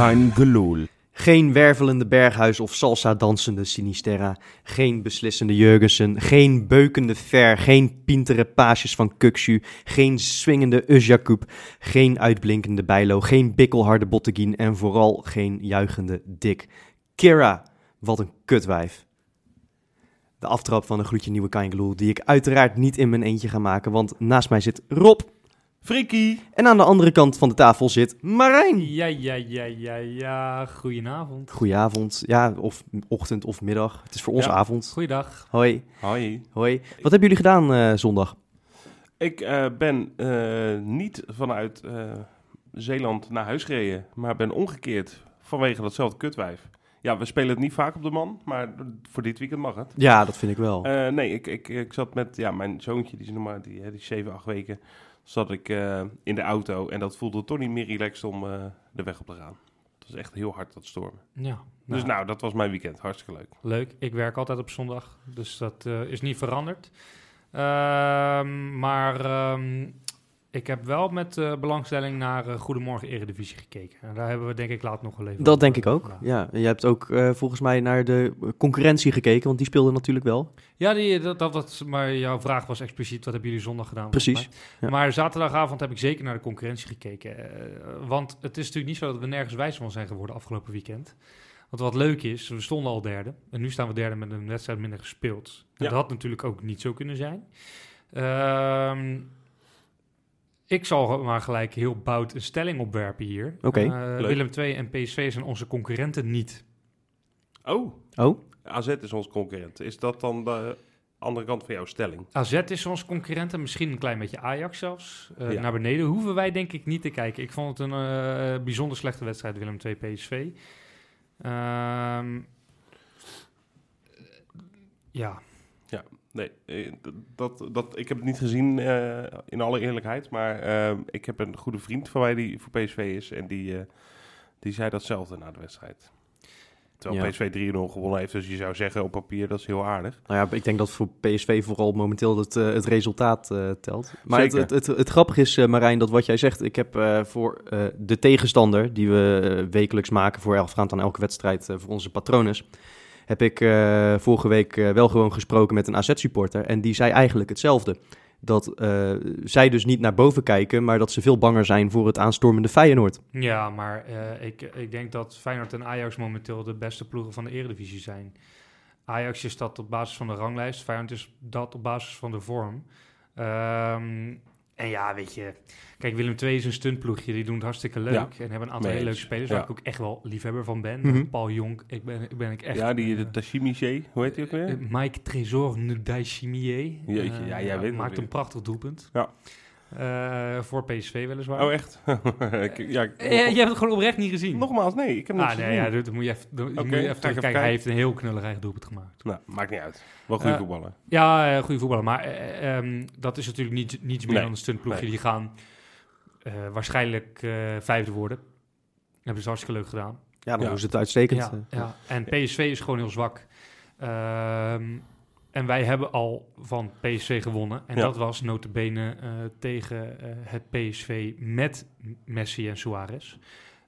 Kein gelul. Geen wervelende Berghuis of salsa-dansende Sinisterra. Geen beslissende Jurgensen. Geen beukende Ver. Geen pintere paasjes van Kukshu. Geen swingende Usjakub. Geen uitblinkende Bijlo. Geen bikkelharde Botteguin. En vooral geen juichende Dick. Kira, wat een kutwijf. De aftrap van een gloedje nieuwe Kaingeloel, die ik uiteraard niet in mijn eentje ga maken, want naast mij zit Rob. Frikkie. En aan de andere kant van de tafel zit Marijn. Ja, ja, ja, ja, ja. Goedenavond. Goedenavond, ja, of ochtend of middag. Het is voor ons Ja. avond. Goeiedag. Hoi, Hoi. hoi. Wat hebben jullie gedaan eh, zondag? Ik eh, ben eh, niet vanuit eh, Zeeland naar huis gereden, maar ben omgekeerd vanwege datzelfde kutwijf. Ja, we spelen het niet vaak op de man, maar voor dit weekend mag het. Ja, dat vind ik wel. Eh, nee, ik, ik, ik zat met ja, mijn zoontje, die is nog maar die, hè, die is 7, 8 weken, zat ik eh, in de auto en dat voelde toch niet meer relaxed om eh, de weg op te gaan. Het was echt heel hard dat stormen. Ja. Dus nou, dat was mijn weekend. Hartstikke leuk. Leuk. Ik werk altijd op zondag, dus dat eh, is niet veranderd. Ehm, maar ehm, ik heb wel met eh, belangstelling naar eh, Goedemorgen Eredivisie gekeken. En daar hebben we denk ik later nog wel even dat over denk ik ook. Ja, en je hebt ook eh, volgens mij naar de concurrentie gekeken, want die speelde natuurlijk wel. Ja, die, dat, dat, dat, maar jouw vraag was expliciet, wat hebben jullie zondag gedaan? Precies, mij? ja. Maar zaterdagavond heb ik zeker naar de concurrentie gekeken. eh, want het is natuurlijk niet zo dat we nergens wijs van zijn geworden afgelopen weekend. Want wat leuk is, we stonden al derde. En nu staan we derde met een wedstrijd minder gespeeld. En Ja. Dat had natuurlijk ook niet zo kunnen zijn. Ehm, ik zal maar gelijk heel bout een stelling opwerpen hier. Oké, Eh. Willem II en PSV zijn onze concurrenten niet. Oh, Oh, AZ is ons concurrent. Is dat dan de andere kant van jouw stelling? AZ is ons concurrenten, misschien een klein beetje Ajax zelfs. Eh, Ja. Naar beneden hoeven wij denk ik niet te kijken. Ik vond het een eh, bijzonder slechte wedstrijd, Willem 2 PSV. Ehm, ja, Nee, eh, dat, dat, ik heb het niet gezien eh, in alle eerlijkheid. Maar eh, ik heb een goede vriend van mij die voor PSV is. En die, eh, die zei datzelfde na de wedstrijd. Terwijl Ja. PSV 3-0 gewonnen heeft. Dus je zou zeggen op papier dat is heel aardig. nou ja, ik denk dat voor PSV vooral momenteel het, het resultaat telt. Maar het, het, het, het grappige is, Marijn, dat wat jij zegt, ik heb voor de tegenstander, die we wekelijks maken voor afgaand aan elke wedstrijd voor onze patrones, heb ik eh, vorige week eh, wel gewoon gesproken met een AZ-supporter. En die zei eigenlijk hetzelfde. Dat eh, zij dus niet naar boven kijken, maar dat ze veel banger zijn voor het aanstormende Feyenoord. ja maar ik, ik denk dat Feyenoord en Ajax momenteel de beste ploegen van de Eredivisie zijn. Ajax is dat op basis van de ranglijst, Feyenoord is dat op basis van de vorm. Ehm, en ja, weet je, kijk, Willem II is een stuntploegje, die doen het hartstikke leuk. Ja, En hebben een aantal hele leuke spelers, Ja. waar ik ook echt wel liefhebber van ben. Mhm. Paul Jonk, ik ben, ik ben ik echt... ja, die eh, de hoe heet die ook weer? eh, Mike Trésor Ndayshimier. Jeetje, ja, jij weet het maakt een prachtig doelpunt. Ja. Eh, voor PSV weliswaar. oh, echt? Ik- ja, ik- Eh, je hebt het gewoon oprecht niet gezien. Nogmaals, nee, ik heb hem Ah, niet nee, gezien. ja, dat dat moet je even, dat moet je even kijken. Hij heeft een heel knullig eigen doelpunt gemaakt. Nou, maakt niet uit. Wel goede Eh, voetballer. Ja, eh, goede voetballer. Maar eh, ehm, dat is natuurlijk niet, niets meer Nee, dan een stuntploegje. nee. Die gaan eh, waarschijnlijk eh, vijfde worden. Hebben ze hartstikke leuk gedaan. Ja, dan Ja. doen ze het uitstekend. Ja, Eh, ja. En PSV is gewoon heel zwak. Ehm, en wij hebben al van PSV gewonnen. En Ja. dat was notabene eh tegen eh, het PSV met Messi en Suarez.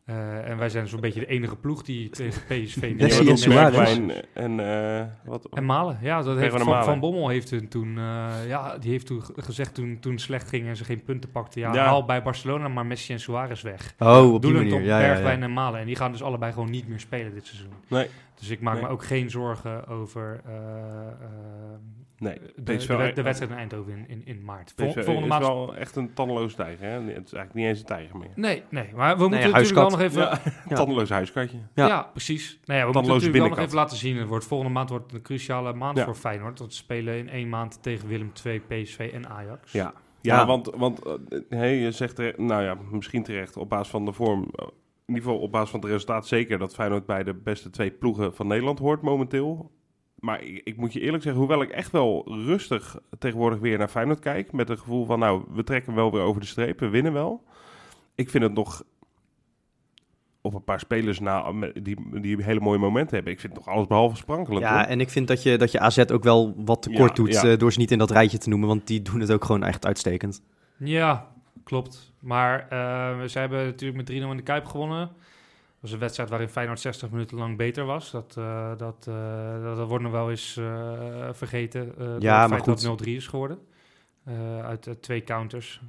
Eh, en wij zijn zo'n beetje de enige ploeg die tegen PSV... Messi met en Suarez. En eh, wat? En Malen, ja, dat heeft Van van, Malen. van Bommel heeft hun toen, eh, ja, die heeft toen ge- gezegd toen, toen het slecht ging en ze geen punten pakten. Ja, Ja. haal bij Barcelona maar Messi en Suarez weg. Oh, op die Doelend manier. op Ja, ja, Bergwijn ja. en Malen. En die gaan dus allebei gewoon niet meer spelen dit seizoen. Nee. Dus ik maak Nee. me ook geen zorgen over Nee, de, PSV de, wed- de wedstrijd in Eindhoven in, in, in maart. Vol- PSV volgende is maand... wel echt een tandeloos tijger. Hè? Het is eigenlijk niet eens een tijger meer. Nee, nee, maar we moeten ja, natuurlijk wel nog even... Ja, tandeloos huiskatje. Ja. Ja, precies. Nou ja, we moeten natuurlijk wel nog even laten zien. Het wordt, volgende maand wordt een cruciale maand Ja. voor Feyenoord. Want ze spelen in één maand tegen Willem II, PSV en Ajax. Ja. Ja, Ja. want, want eh, hey, je zegt, er, nou ja, misschien terecht op basis van de vorm. eh, In ieder geval op basis van het resultaat zeker dat Feyenoord bij de beste twee ploegen van Nederland hoort momenteel. Maar ik, ik moet je eerlijk zeggen, hoewel ik echt wel rustig tegenwoordig weer naar Feyenoord kijk. Met het gevoel van, nou, we trekken wel weer over de streep, we winnen wel. Ik vind het nog op een paar spelers na die, die hele mooie momenten hebben. Ik vind het nog alles behalve sprankelend. Ja, hoor. en ik vind dat je, dat je AZ ook wel wat tekort Ja, doet ja. eh, door ze niet in dat rijtje te noemen, want die doen het ook gewoon echt uitstekend. Ja, klopt. Maar eh ze hebben natuurlijk met 3-0 in de Kuip gewonnen. Was een wedstrijd waarin Feyenoord 60 minuten lang beter was. Dat, eh, dat, eh, dat, dat wordt nog wel eens eh, vergeten. Uh, Ja, maar feit goed. dat 0-3 is geworden. Eh, uit twee counters.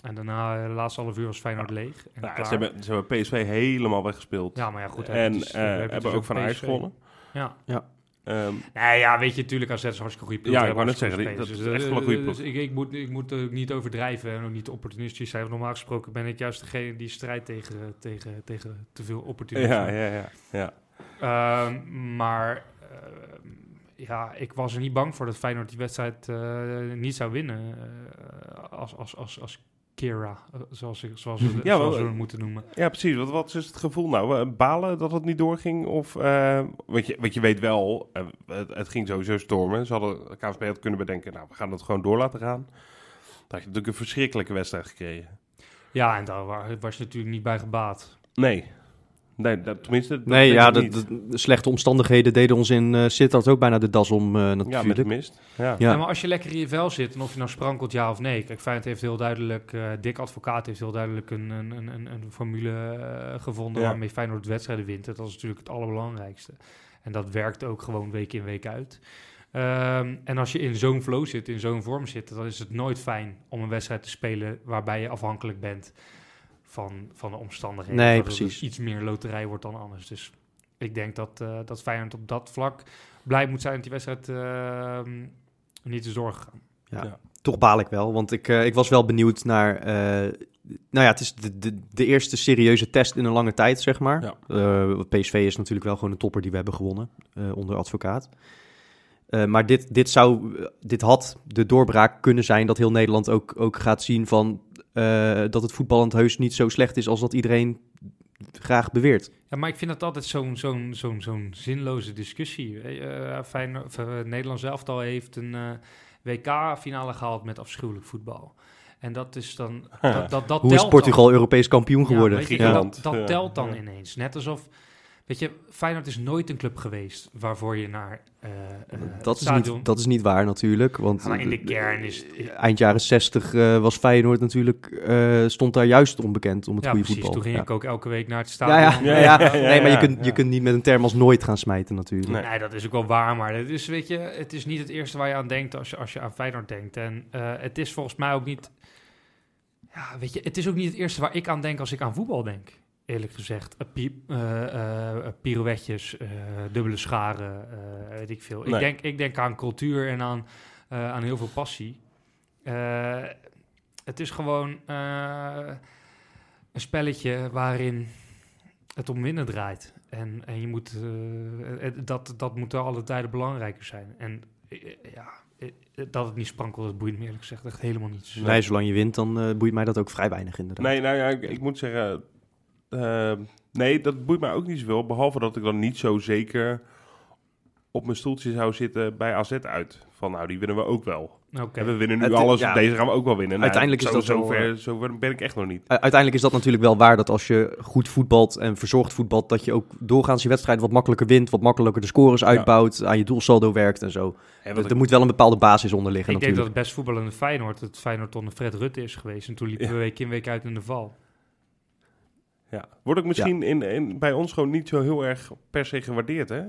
En daarna, de laatste half uur was Feyenoord leeg. En klaar. ze, hebben, ze hebben PSV helemaal weggespeeld. Ja, maar ja, goed. hè, en is- eh, we hebben hebben dus ook van Ajax gewonnen. Ja. Ehm, Nee, ja, weet je, natuurlijk AZ is hartstikke goede ploeg. Ja, ik wou net zeggen, dat is echt wel een goede eh, ploeg. dus ik, ik, moet, ik moet ook niet overdrijven en ook niet opportunistisch zijn. Normaal gesproken ben ik juist degene die strijdt tegen, tegen, tegen te veel opportunisme. ja, ja, ja, ja. Ehm, maar ehm, ja, ik was er niet bang voor dat Feyenoord die wedstrijd eh, niet zou winnen. eh, als, als, als, als Kira, eh, zoals, ik, zoals we, Ja, zoals wel, we het moeten noemen. Ja, precies. Wat, wat is het gevoel nou? Eh, Balen dat het niet doorging? Of, eh, want, je, want je weet wel, eh, het, het ging sowieso stormen. Ze hadden, de KVB had kunnen bedenken, nou, we gaan het gewoon door laten gaan. Dan had je natuurlijk een verschrikkelijke wedstrijd gekregen. Ja, en daar wa- was je natuurlijk niet bij gebaat. Nee. Nee, dat, tenminste, dat Nee, ja, de, niet. de- de slechte omstandigheden deden ons in eh Sittard ook bijna de das om eh, Ja, met natuurlijk. de mist. Ja. Ja. Maar als je lekker in je vel zit en of je nou sprankelt ja of nee. Kijk, Feyenoord heeft heel duidelijk, eh Dick Advocaat heeft heel duidelijk een, een, een, een, formule gevonden Ja. waarmee Feyenoord wedstrijden wint. Dat is natuurlijk het allerbelangrijkste. En dat werkt ook gewoon week in week uit. Ehm, en als je in zo'n flow zit, in zo'n vorm zit, dan is het nooit fijn om een wedstrijd te spelen waarbij je afhankelijk bent van, van de omstandigheden. Nee, precies. iets meer loterij wordt dan anders. Dus ik denk dat, eh dat Feyenoord op dat vlak blij moet zijn dat die wedstrijd ehm, niet is doorgegaan. Toch baal ik wel, want ik, eh, ik was wel benieuwd naar... eh, nou ja, het is de, de, de eerste serieuze test in een lange tijd, zeg maar. Ja. Eh, PSV is natuurlijk wel gewoon een topper die we hebben gewonnen eh, onder advocaat. Eh, maar dit, dit, zou, dit had de doorbraak kunnen zijn dat heel Nederland ook, ook gaat zien van... eh, dat het voetballend heus niet zo slecht is als dat iedereen graag beweert. Ja, maar ik vind dat altijd zo'n zo'n zo'n zo'n zinloze discussie. Eh Feyenoord, of, eh, Nederlands elftal heeft een eh, WK-finale gehaald met afschuwelijk voetbal. En dat is dan... Dat, dat, dat Hoe is Portugal Europees kampioen geworden? Ja, weet je, Ja. Dat, telt dan Ja. ineens. Net alsof... Weet je, Feyenoord is nooit een club geweest waarvoor je naar eh eh, Dat het is, niet, dat is niet waar natuurlijk. Want Ja, maar in de eh, kern is... eind jaren 60 eh, was Feyenoord natuurlijk, eh, stond daar juist onbekend om het ja, goede precies. voetbal. Toen ging ja. ik ook elke week naar het stadion. ja, ja, Ja, ja. ja, ja, Nee, maar je kunt, ja. je kunt niet met een term als nooit gaan smijten natuurlijk. Nee. Nee, dat is ook wel waar, maar het is, weet je, het is niet het eerste waar je aan denkt als je, als je aan Feyenoord denkt. En eh, het is volgens mij ook niet, ja, weet je, het is ook niet het eerste waar ik aan denk als ik aan voetbal denk. Eerlijk gezegd, Eh, eh, eh, pirouetjes, eh, dubbele scharen, eh, weet ik veel. Ik, denk, ik denk aan cultuur en aan, eh, aan heel veel passie. Eh, het is gewoon eh, een spelletje waarin het om winnen draait. En, en je moet, het- dat, dat moet alle tijden belangrijker zijn. En ja, dat het niet sprankelt, dat boeit me eerlijk gezegd echt helemaal niets. Nee, zolang je wint, dan boeit mij dat ook vrij weinig inderdaad. Nee, nou ja, ik, ik moet zeggen... eh, nee, dat boeit mij ook niet zoveel. Behalve dat ik dan niet zo zeker op mijn stoeltje zou zitten bij AZ uit. Van nou, die winnen we ook wel. En we winnen nu Het- alles, ja. deze gaan we ook wel winnen. Nou, Uiteindelijk is zo, dat zover, eh, zover ben ik echt nog niet. Uiteindelijk is dat natuurlijk wel waar dat als je goed voetbalt en verzorgd voetbalt, dat je ook doorgaans je wedstrijd wat makkelijker wint, wat makkelijker de scores uitbouwt, aan je doelsaldo werkt en zo. Er er ik- moet wel een bepaalde basis onder liggen ik denk dat het best voetballende Feyenoord het Feyenoord onder Fred Rutte is geweest. En toen liepen Ja. we week in week uit in de val. Ja. Wordt ook misschien in, in, bij ons gewoon niet zo heel erg per se gewaardeerd, hè?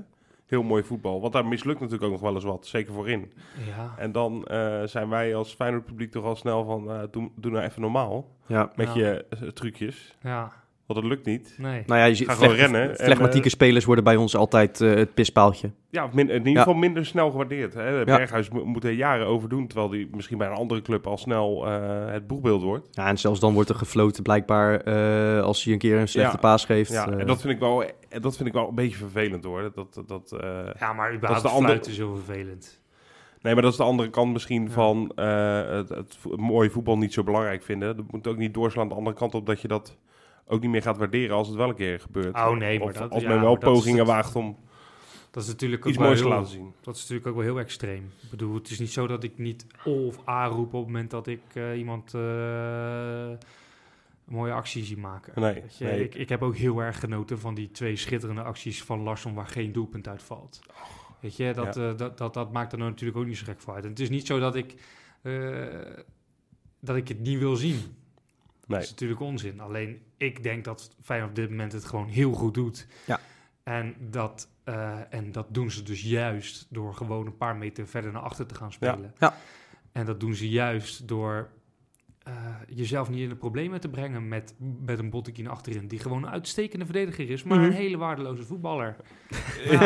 Heel mooi voetbal. Want daar mislukt natuurlijk ook nog wel eens wat. Zeker voorin. Ja, En dan eh, zijn wij als Feyenoord publiek toch al snel van... eh, doe, doe nou even normaal Ja. met Ja. je eh, trucjes. ja, Want dat lukt niet. nee. Nou ja, je ziet Ga gewoon rennen en, flegmatieke eh, spelers worden bij ons altijd eh, het pispaaltje. Ja, min- in ieder Ja. geval minder snel gewaardeerd. Hè? Berghuis mo- moet er jaren over doen... terwijl die misschien bij een andere club al snel eh, het boegbeeld wordt. Ja, en zelfs dan wordt er gefloten blijkbaar eh, als hij een keer een slechte Ja. paas geeft. Ja, en dat vind, ik wel, dat vind ik wel een beetje vervelend hoor. Dat, dat, dat, eh, Ja, maar Dat überhaupt is de andere- fluiten is heel vervelend. Nee, maar dat is de andere kant misschien Ja. van eh, het, het mooie voetbal niet zo belangrijk vinden. Dat moet ook niet doorslaan de andere kant op dat je dat ook niet meer gaat waarderen als het wel een keer gebeurt. Oh, nee, maar Of dat- als ja, men wel dat pogingen waagt om Dat is natuurlijk ook iets wel moois te laten zien. Dat is natuurlijk ook wel heel extreem. Ik bedoel, het is niet zo dat ik niet O of A roep op het moment dat ik eh, iemand eh, een mooie actie zie maken. Nee, je, nee. Ik, ik heb ook heel erg genoten van die twee schitterende acties van Larsson waar geen doelpunt uit valt. Weet je, dat, eh, dat, dat, dat maakt er nou natuurlijk ook niet zo gek voor uit. En het is niet zo dat ik, dat ik het niet wil zien. Nee. Dat is natuurlijk onzin. Alleen ik denk dat Feyenoord op dit moment het gewoon heel goed doet. Ja. En dat, eh, en dat doen ze dus juist door gewoon een paar meter verder naar achter te gaan spelen. Ja. En dat doen ze juist door eh, jezelf niet in de problemen te brengen met, met een Bottekin achterin. Die gewoon een uitstekende verdediger is, maar Mhm. een hele waardeloze voetballer.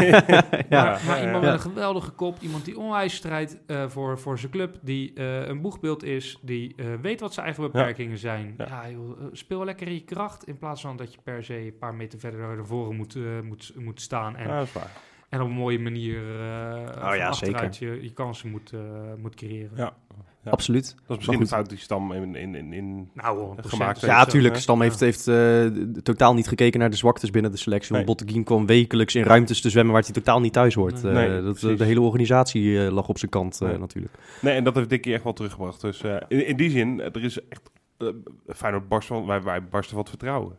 Ja. Maar, maar iemand Ja. met een geweldige kop, iemand die onwijs strijdt eh, voor, voor zijn club, die eh, een boegbeeld is, die eh, weet wat zijn eigen beperkingen zijn. Ja. Ja, joh, speel lekker in je kracht in plaats van dat je per se een paar meter verder naar voren moet, eh, moet, moet staan en, Ja, dat is waar. en op een mooie manier eh ja, achteruit je, je kansen moet, moet creëren. Ja. Ja. Absoluut. Dat is misschien een fout die Stam in, in, in, in Nou, 100%. Gemaakt, Ja, zo, tuurlijk. hè? Stam heeft, heeft eh, totaal niet gekeken naar de zwaktes binnen de selectie. Want Nee. Botteguin kwam wekelijks in ruimtes te zwemmen waar hij totaal niet thuis hoort. Nee. Eh, Nee, dat, de hele organisatie eh, lag op zijn kant eh, natuurlijk. Nee, en dat heeft Dikkie echt wel teruggebracht. Dus eh, in, in die zin, er is echt... eh Feyenoord barst van, wij, wij barsten wat vertrouwen.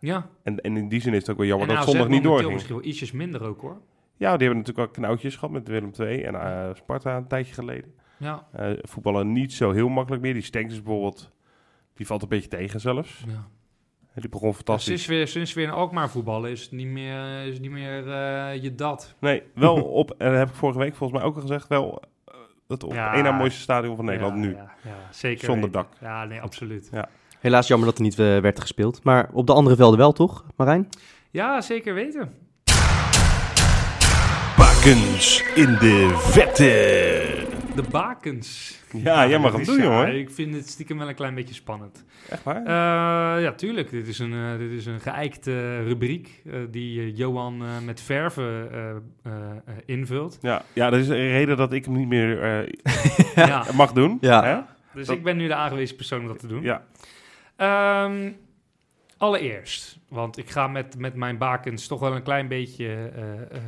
Ja, En, en in die zin is het ook wel jammer en dat AZ zondag niet doorging. misschien wel ietsjes minder ook hoor. Ja, die hebben natuurlijk wel knoutjes gehad met Willem II en eh, Sparta een tijdje geleden. Ja, Eh, voetballen niet zo heel makkelijk meer. Die Stenks bijvoorbeeld, die valt een beetje tegen zelfs. ja. Eh, Die begon fantastisch. Sinds weer, sinds weer in Alkmaar voetballen is het niet meer, is het niet meer eh, je dat. Nee, wel op, en dat heb ik vorige week volgens mij ook al gezegd, wel eh, het op Ja. één na mooiste stadion van Nederland Ja, nu. Ja, ja, zeker. Zonder weten. dak. Ja, nee, absoluut. Helaas jammer dat er niet eh, werd gespeeld. Maar op de andere velden wel, toch, Marijn? Ja, zeker weten. Bakens in de vette. De bakens. Ja, jij mag hem doen, jongen. Ik vind het stiekem wel een klein beetje spannend. Echt waar? Eh, ja, tuurlijk. Dit is een, eh, dit is een geëikte rubriek eh, die eh, Johan eh, met verven eh, eh, eh, invult. ja, ja, dat is een reden dat ik hem niet meer eh, ja. mag doen. Ja. Hè? Dus Dat- ik ben nu de aangewezen persoon om dat te doen. Ja. Ehm, allereerst, want ik ga met, met mijn bakens toch wel een klein beetje eh, eh, eh,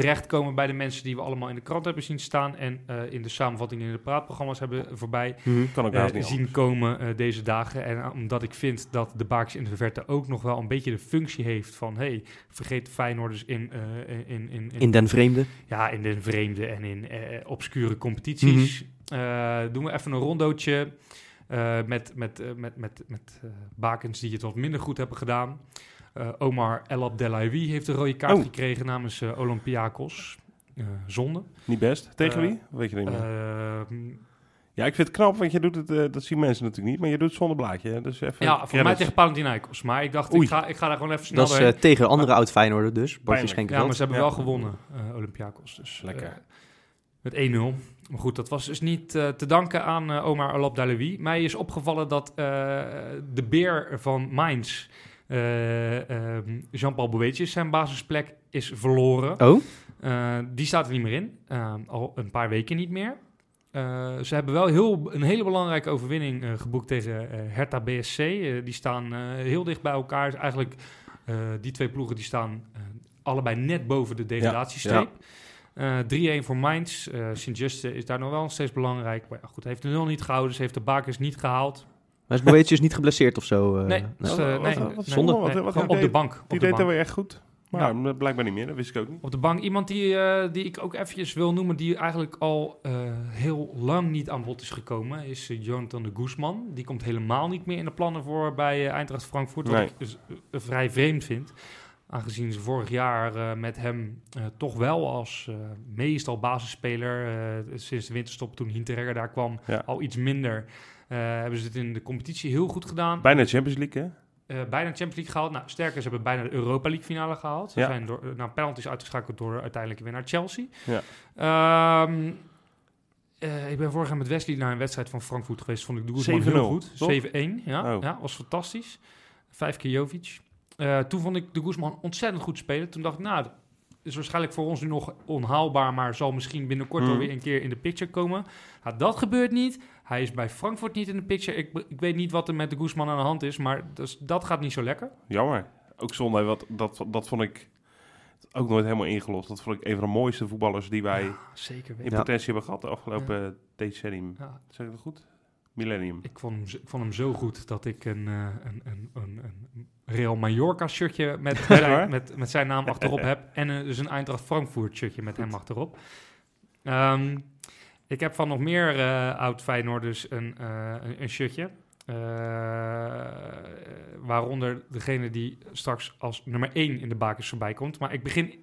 terechtkomen bij de mensen die we allemaal in de krant hebben zien staan en eh, in de samenvatting in de praatprogramma's hebben voorbij Kan ook niet zien anders. komen eh, deze dagen. En omdat ik vind dat de bakens in de verte ook nog wel een beetje de functie heeft van, hey, vergeet de Feyenoorders in, eh, in, in, in, In den vreemde. ja, in de vreemde en in eh, obscure competities. Eh, doen we even een rondootje eh, met, met, met, met, met bakens die het wat minder goed hebben gedaan. Eh, Omar El Abdelawi heeft een rode kaart Oh. gekregen namens eh, Olympiakos. Eh, zonde. Niet best. Tegen wie? Weet je niet meer. Ehm, ja, ik vind het knap, want je doet het, eh, dat zien mensen natuurlijk niet, maar je doet het zonder blaadje. hè. Dus even ja, voor mij tegen Panathinaikos. Maar ik dacht, Oei. ik ga, ik ga daar gewoon even snel Dat is eh, tegen andere oud Feyenoorder dus. Bartje. Ja, maar ze hebben Ja. wel gewonnen, eh Olympiakos. Dus, Lekker. met 1-0. Maar goed, dat was dus niet te danken aan Omar Alab Dalawi. Mij is opgevallen dat eh, de beer van Mainz, eh, ehm, Jean-Paul Boetjes, zijn basisplek is verloren. Oh? Eh, die staat er niet meer in. Eh, al een paar weken niet meer. Eh, ze hebben wel heel, een hele belangrijke overwinning geboekt tegen eh, Hertha BSC. Die staan heel dicht bij elkaar. Dus eigenlijk, die twee ploegen die staan allebei net boven de degradatiestreep. Eh 3-1 voor Mainz. Sint-Juste is daar nog wel steeds belangrijk. Maar ja, goed, heeft de nul niet gehouden. Ze heeft de bakers niet gehaald. Maar is Boetius niet geblesseerd of zo? eh? nee, dus, Wat- eh, wat- nee, wat- wat nee, zonde, nee, wat- wat- gewoon wat op de bank. Op Die de deed er weer echt goed. Maar eh, blijkbaar niet meer, dat wist ik ook niet. Op de bank iemand die, eh, die ik ook eventjes wil noemen, die eigenlijk al eh, heel lang niet aan bod is gekomen, is Jonathan de Guzman. Die komt helemaal niet meer in de plannen voor bij Eintracht Frankfurt, wat Nee. ik dus, vrij vreemd vind. Aangezien ze vorig jaar eh, met hem eh, toch wel als eh, meestal basisspeler, eh, sinds de winterstop toen Hinteregger daar kwam, Ja. al iets minder. Eh, hebben ze het in de competitie heel goed gedaan. Bijna Champions League, hè? Eh, bijna de Champions League gehaald. Nou, sterker, ze hebben bijna de Europa League finale gehaald. Ze Ja. zijn door, nou, penalties uitgeschakeld door uiteindelijk weer naar Chelsea. Ja. Ehm, eh, ik ben vorig jaar met Wesley naar een wedstrijd van Frankfurt geweest. Vond ik de Guzman 7-0, heel goed. toch? 7-1, ja, Oh. ja. Was fantastisch. Vijf keer Jovic. Toen vond ik de Guzman ontzettend goed spelen. Toen dacht ik, nou, is waarschijnlijk voor ons nu nog onhaalbaar, maar zal misschien binnenkort Mhm. wel weer een keer in de picture komen. Nou, dat gebeurt niet. Hij is bij Frankfurt niet in de picture. Ik, ik weet niet wat er met de Guzman aan de hand is, maar dus, dat gaat niet zo lekker. Jammer. Ook zonde, wat, dat, dat vond ik ook nooit helemaal ingelost. Dat vond ik een van de mooiste voetballers die wij Zeker in potentie hebben gehad de afgelopen decennium. Ja, Zeg ik dat goed? Millennium. ik, vond hem, zo- ik vond hem zo goed dat ik een, eh, een, een, een, een Real Mallorca shirtje met, met, met zijn naam achterop heb. En een, dus een Eintracht Frankfurt shirtje met hem achterop. Ehm, ik heb van nog meer eh oud Feyenoorders een, eh, een, een shirtje. Eh, waaronder degene die straks als nummer 1 in de bakens voorbij komt. Maar ik begin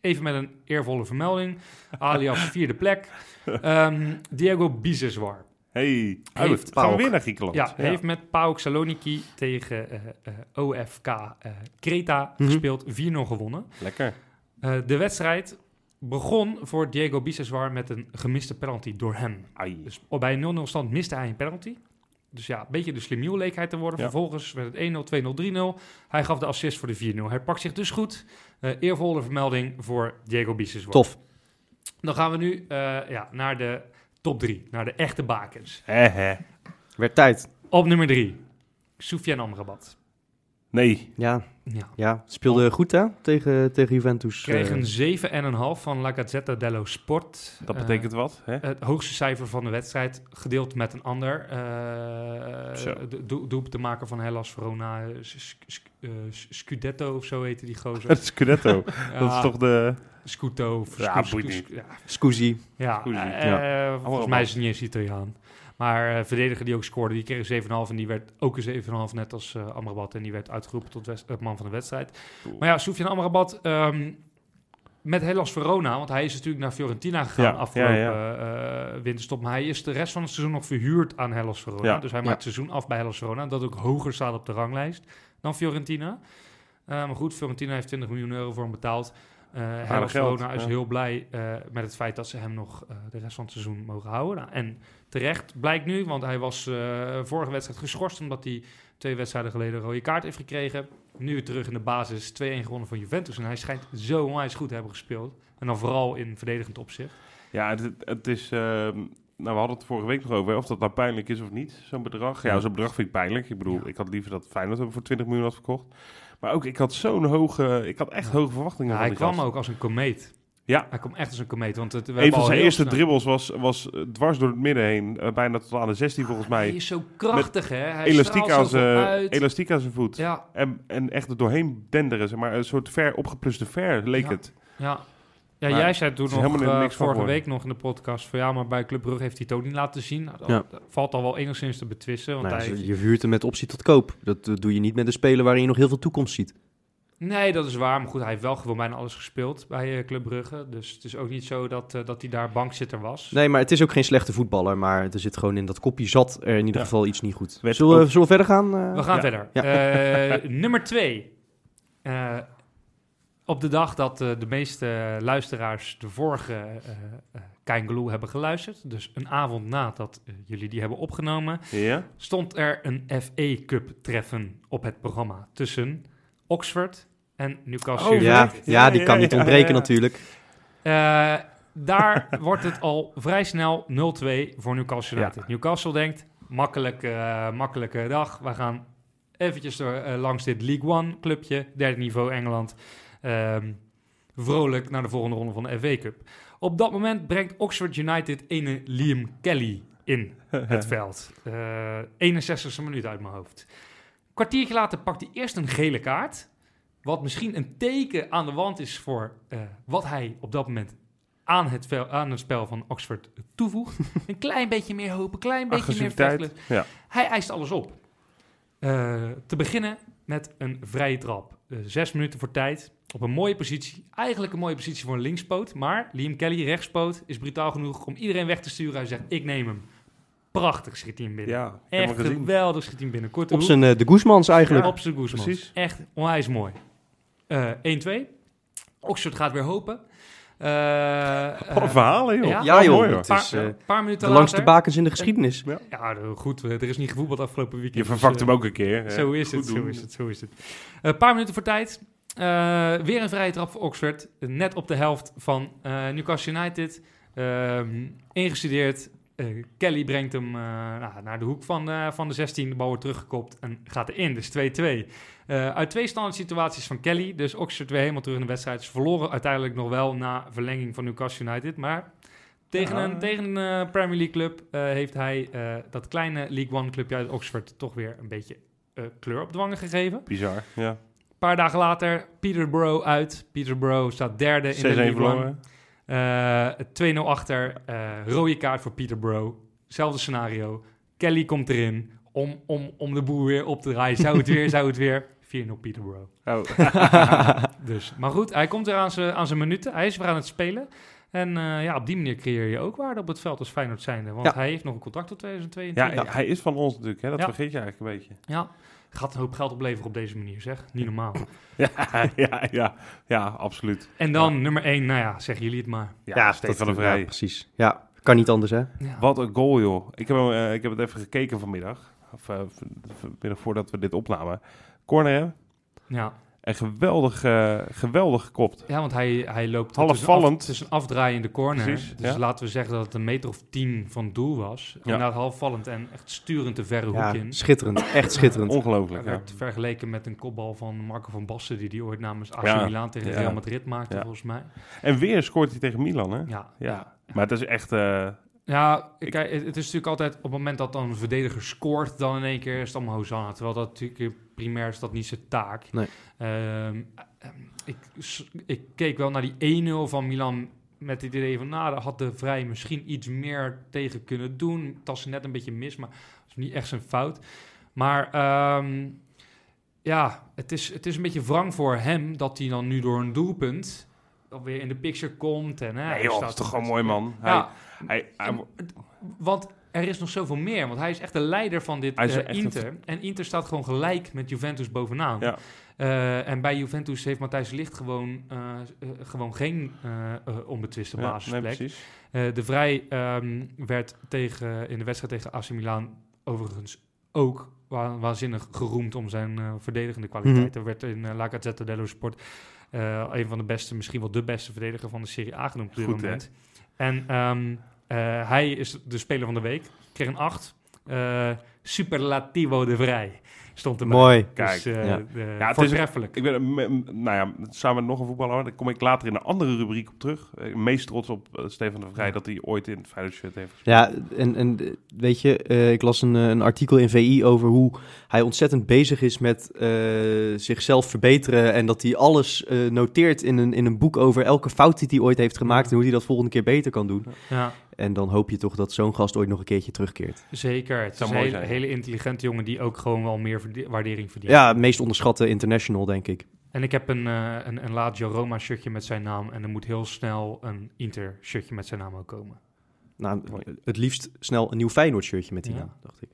even met een eervolle vermelding. alias vierde plek. Ehm, Diego Biseswar. Hey, Heeft. Gaan we weer naar Griekenland? Ja, heeft met PAOK Saloniki tegen OFK Kreta Mhm. gespeeld. 4-0 gewonnen. Lekker. De wedstrijd begon voor Diego Biseswar met een gemiste penalty door hem. Ai. Dus bij een 0-0 stand miste hij een penalty. Dus ja, een beetje de slimiel leek hij te worden. Ja. Vervolgens werd het 1-0, 2-0, 3-0. Hij gaf de assist voor de 4-0. Hij pakt zich dus goed. Eh eervolle vermelding voor Diego Biseswar. Tof. Dan gaan we nu eh, ja, naar de top 3. Naar de echte bakens. Hè, hè. Werd tijd. Op nummer 3. Soufiane Amrabat. Nee. Ja, Ja. ja. speelde goed hè, tegen, tegen Juventus. Kreeg eh. een 7,5 van La Gazzetta dello Sport. Dat Eh, betekent wat, hè? het hoogste cijfer van de wedstrijd, gedeeld met een ander. eh Zo. de do doelpuntenmaker van Hellas Verona, Scudetto of zo heette die gozer. Het Scudetto. Dat is toch de... Scuto. Ja, Scusi. ja, Scusi. eh, volgens mij is het niet eens Italiaan. Maar eh, verdediger die ook scoorde, die kreeg een 7,5 en die werd ook een 7,5 net als eh Amrabat. En die werd uitgeroepen tot west- eh, man van de wedstrijd. Maar ja, Soufiane Amrabat ehm, met Hellas Verona, want hij is natuurlijk naar Fiorentina gegaan Ja, afgelopen ja, eh, winterstop. Maar hij is de rest van het seizoen nog verhuurd aan Hellas Verona. Ja, dus hij ja. maakt het seizoen af bij Hellas Verona. Dat ook hoger staat op de ranglijst dan Fiorentina. Maar goed, Fiorentina heeft 20 miljoen euro voor hem betaald. Hellas Verona is ja. heel blij met het feit dat ze hem nog de rest van het seizoen mogen houden. Nou, en terecht blijkt nu, want hij was eh, vorige wedstrijd geschorst omdat hij twee wedstrijden geleden een rode kaart heeft gekregen. Nu terug in de basis, 2-1 gewonnen van Juventus. En hij schijnt zo onwijs goed te hebben gespeeld. En dan vooral in verdedigend opzicht. Ja, het, het is... ehm, nou, we hadden het vorige week nog over, hè, of dat nou pijnlijk is of niet, zo'n bedrag. Ja, zo'n bedrag vind ik pijnlijk. Ik bedoel, Ja. ik had liever dat Feyenoord hem voor 20 miljoen had verkocht. Maar ook, ik had zo'n hoge... Ik had echt hoge verwachtingen Ja, hij kwam gast. ook als een komeet. Ja. Hij kwam echt als een komeet. Want het, we Een van zijn eerste snel- dribbles was, was eh, dwars door het midden heen. eh, bijna tot aan de 16 volgens Hij mij. is zo krachtig, hè? Hij Elastiek aan, zijn, elastiek aan zijn voet. Ja, En, en echt er doorheen denderen, zeg maar. Een soort ver, opgepluste ver leek Ja. het. ja. Ja, Maar jij zei toen nog helemaal niks van vorige week nog in de podcast van ja, maar bij Club Brugge heeft hij het ook niet laten zien. Nou, dat, Ja. valt al wel enigszins te betwisten. Want Nou, hij, je huurt hem met optie tot koop. Dat doe je niet met een speler waarin je nog heel veel toekomst ziet. Nee, dat is waar. Maar goed, hij heeft wel gewoon bijna alles gespeeld bij eh, Club Brugge. Dus het is ook niet zo dat, eh, dat hij daar bankzitter was. Nee, maar het is ook geen slechte voetballer. Maar er zit gewoon in dat kopje zat er in ieder Ja. geval iets niet goed. Zullen zullen we verder gaan? eh? We gaan Ja. verder. Ja. Eh, nummer twee. Eh, op de dag dat eh, de meeste luisteraars de vorige eh eh, Kein hebben geluisterd, dus een avond nadat eh, jullie die hebben opgenomen, Ja? stond er een FA Cup treffen op het programma tussen Oxford en Newcastle Oh, ja, die kan niet ontbreken ja. natuurlijk. Eh, daar wordt het al vrij snel 0-2 voor Newcastle Ja. United. Newcastle denkt, makkelijke, eh, makkelijke dag. We gaan eventjes door, eh, langs dit League One clubje, derde niveau Engeland. Ehm, vrolijk naar de volgende ronde van de FA Cup. Op dat moment brengt Oxford United ene Liam Kelly in het veld. Eh 61ste minuut uit mijn hoofd. Kwartiertje later pakt hij eerst een gele kaart. Wat misschien een teken aan de wand is voor eh, wat hij op dat moment aan het, vel- aan het spel van Oxford toevoegt. een klein beetje meer hoop, een klein beetje meer vechtlust. Ja. Hij eist alles op. Eh, te beginnen met een vrije trap. Eh, zes minuten voor tijd. Op een mooie positie. Eigenlijk een mooie positie voor een linkspoot. Maar Liam Kelly, rechtspoot, is brutaal genoeg om iedereen weg te sturen. Hij zegt, ik neem hem. Prachtig schiet hij hem binnen. Ja, Echt geweldig schiet hij hem binnen. Korte Op zijn eh, de Guzmans eigenlijk. Ja, op zijn Guzmans. Precies. Echt onwijs mooi. Eh 1-2. Oxford gaat weer hopen. Eh, Wat een verhaal, joh. ja? Ja, joh. mooi. Het paar, is eh, paar minuten de langste later. bakens in de geschiedenis. Ja, goed. Er is niet gevoetbald afgelopen weekend. Je dus, vervakt hem ook een keer. hè. Zo is het, zo is het, zo is het. Een paar minuten voor tijd. Eh, weer een vrije trap voor Oxford. Net op de helft van eh, Newcastle United. Ehm, ingestudeerd. Eh, Kelly brengt hem eh, nou, naar de hoek van, eh, van de 16. De bal wordt teruggekopt en gaat erin. Dus 2-2. Eh, uit twee standaard situaties van Kelly. Dus Oxford weer helemaal terug in de wedstrijd. Ze verloren uiteindelijk nog wel na verlenging van Newcastle United. Maar tegen een, tegen een Premier League club heeft hij dat kleine League One clubje uit Oxford toch weer een beetje kleur op dwangen gegeven. Bizar, ja. Een paar dagen later, Peterborough uit. Peterborough staat derde in de 6-1 League One. Verloren. Eh, 2-0 achter. eh, rode kaart voor Peterborough. Zelfde scenario. Kelly komt erin. om, om, om de boer weer op te draaien. Zou het weer, zou het weer. 4-0 Peterborough. Oh. Dus, maar goed, hij komt er aan zijn aan zijn minuten. Hij is weer aan het spelen. En eh, ja, op die manier creëer je ook waarde op het veld als Feyenoord zijnde. Want Ja. hij heeft nog een contract tot ja, 2022. hij is van ons natuurlijk, hè? dat Ja. vergeet je eigenlijk een beetje. Ja, gaat een hoop geld opleveren op deze manier, zeg. Niet normaal. Ja, ja, ja, ja, absoluut. En dan nummer 1, nou ja, zeggen jullie het maar. Ja, Stefan de dat- Vrij. Ja, precies. Ja, kan niet anders, hè? Ja. Wat een goal, joh. Ik heb, hem, eh, ik heb het even gekeken vanmiddag. Of uh, vanmiddag voordat we dit opnamen. Corner, hè? Ja. En geweldig, eh, geweldig gekopt. ja, want hij, hij loopt... Half het is een af- vallend. Het is een afdraaiende corner. Precies, dus ja. laten we zeggen dat het een meter of tien van doel was. Inderdaad half vallend en echt sturend de verre Ja, hoek in. schitterend. Echt schitterend. Ongelooflijk, ja. werd vergeleken met een kopbal van Marco van Basten... die die ooit namens AC Ja. Milan tegen Ja. Real Madrid maakte, Ja. volgens mij. En weer scoort hij tegen Milan, hè? Ja, Ja. Maar het is echt... eh, Ja, Ik- kijk, het, is natuurlijk altijd op het moment dat dan een verdediger scoort, dan in één keer is het allemaal Hosanna. Terwijl dat natuurlijk primair is dat niet zijn taak. Nee. Ehm, ehm, ik, ik keek wel naar die 1-0 van Milan met het idee van, nou, daar had de Vrij misschien iets meer tegen kunnen doen. Het was net een beetje mis, maar het is niet echt zijn fout. Maar ehm, ja, het is, het is een beetje wrang voor hem dat hij dan nu door een doelpunt weer in de picture komt. En, hè, nee, hij joh, dat staat is toch gewoon mooi, man. Ja, Hij, hij, want er is nog zoveel meer. Want hij is echt de leider van dit eh, een- Inter. En Inter staat gewoon gelijk met Juventus bovenaan. Ja. Eh, en bij Juventus heeft Matthijs Ligt gewoon, eh, gewoon geen onbetwiste ja, basisplek. nee. Eh, de Vrij ehm, werd tegen, in de wedstrijd tegen AC Milan overigens ook wa- waanzinnig geroemd om zijn verdedigende kwaliteiten. Er werd in La Gazzetta dello Sport een van de beste, misschien wel de beste verdediger van de Serie A genoemd op dit Goed, hè? moment. En eh, hij is de speler van de week. Kreeg een 8. Eh, Superlativo de Vrij stond erbij. Mooi. Kijk, dus, eh, ja. de- Ja, het is-. Ik ben, nou ja, samen met nog een voetballer, daar kom ik later in een andere rubriek op terug. Meest trots op eh, Stefan de Vrij Ja. dat hij ooit in het Feyenoord shirt heeft gespeeld. Ja, en, en eh, weet je, eh, ik las een, eh, een artikel in VI over hoe hij ontzettend bezig is met eh, zichzelf verbeteren. En dat hij alles eh, noteert in een, in een boek over elke fout die hij ooit heeft gemaakt. Ja. En hoe hij dat volgende keer beter kan doen. Ja. En dan hoop je toch dat zo'n gast ooit nog een keertje terugkeert. Zeker. Het is een mooi hele, zijn. hele intelligente jongen die ook gewoon wel meer waardering verdient. Ja, meest onderschatte international, denk ik. En ik heb een, eh een, een Lazio Roma shirtje met zijn naam. En er moet heel snel een Inter shirtje met zijn naam ook komen. Nou, het liefst snel een nieuw Feyenoord shirtje met die Ja. naam, dacht ik.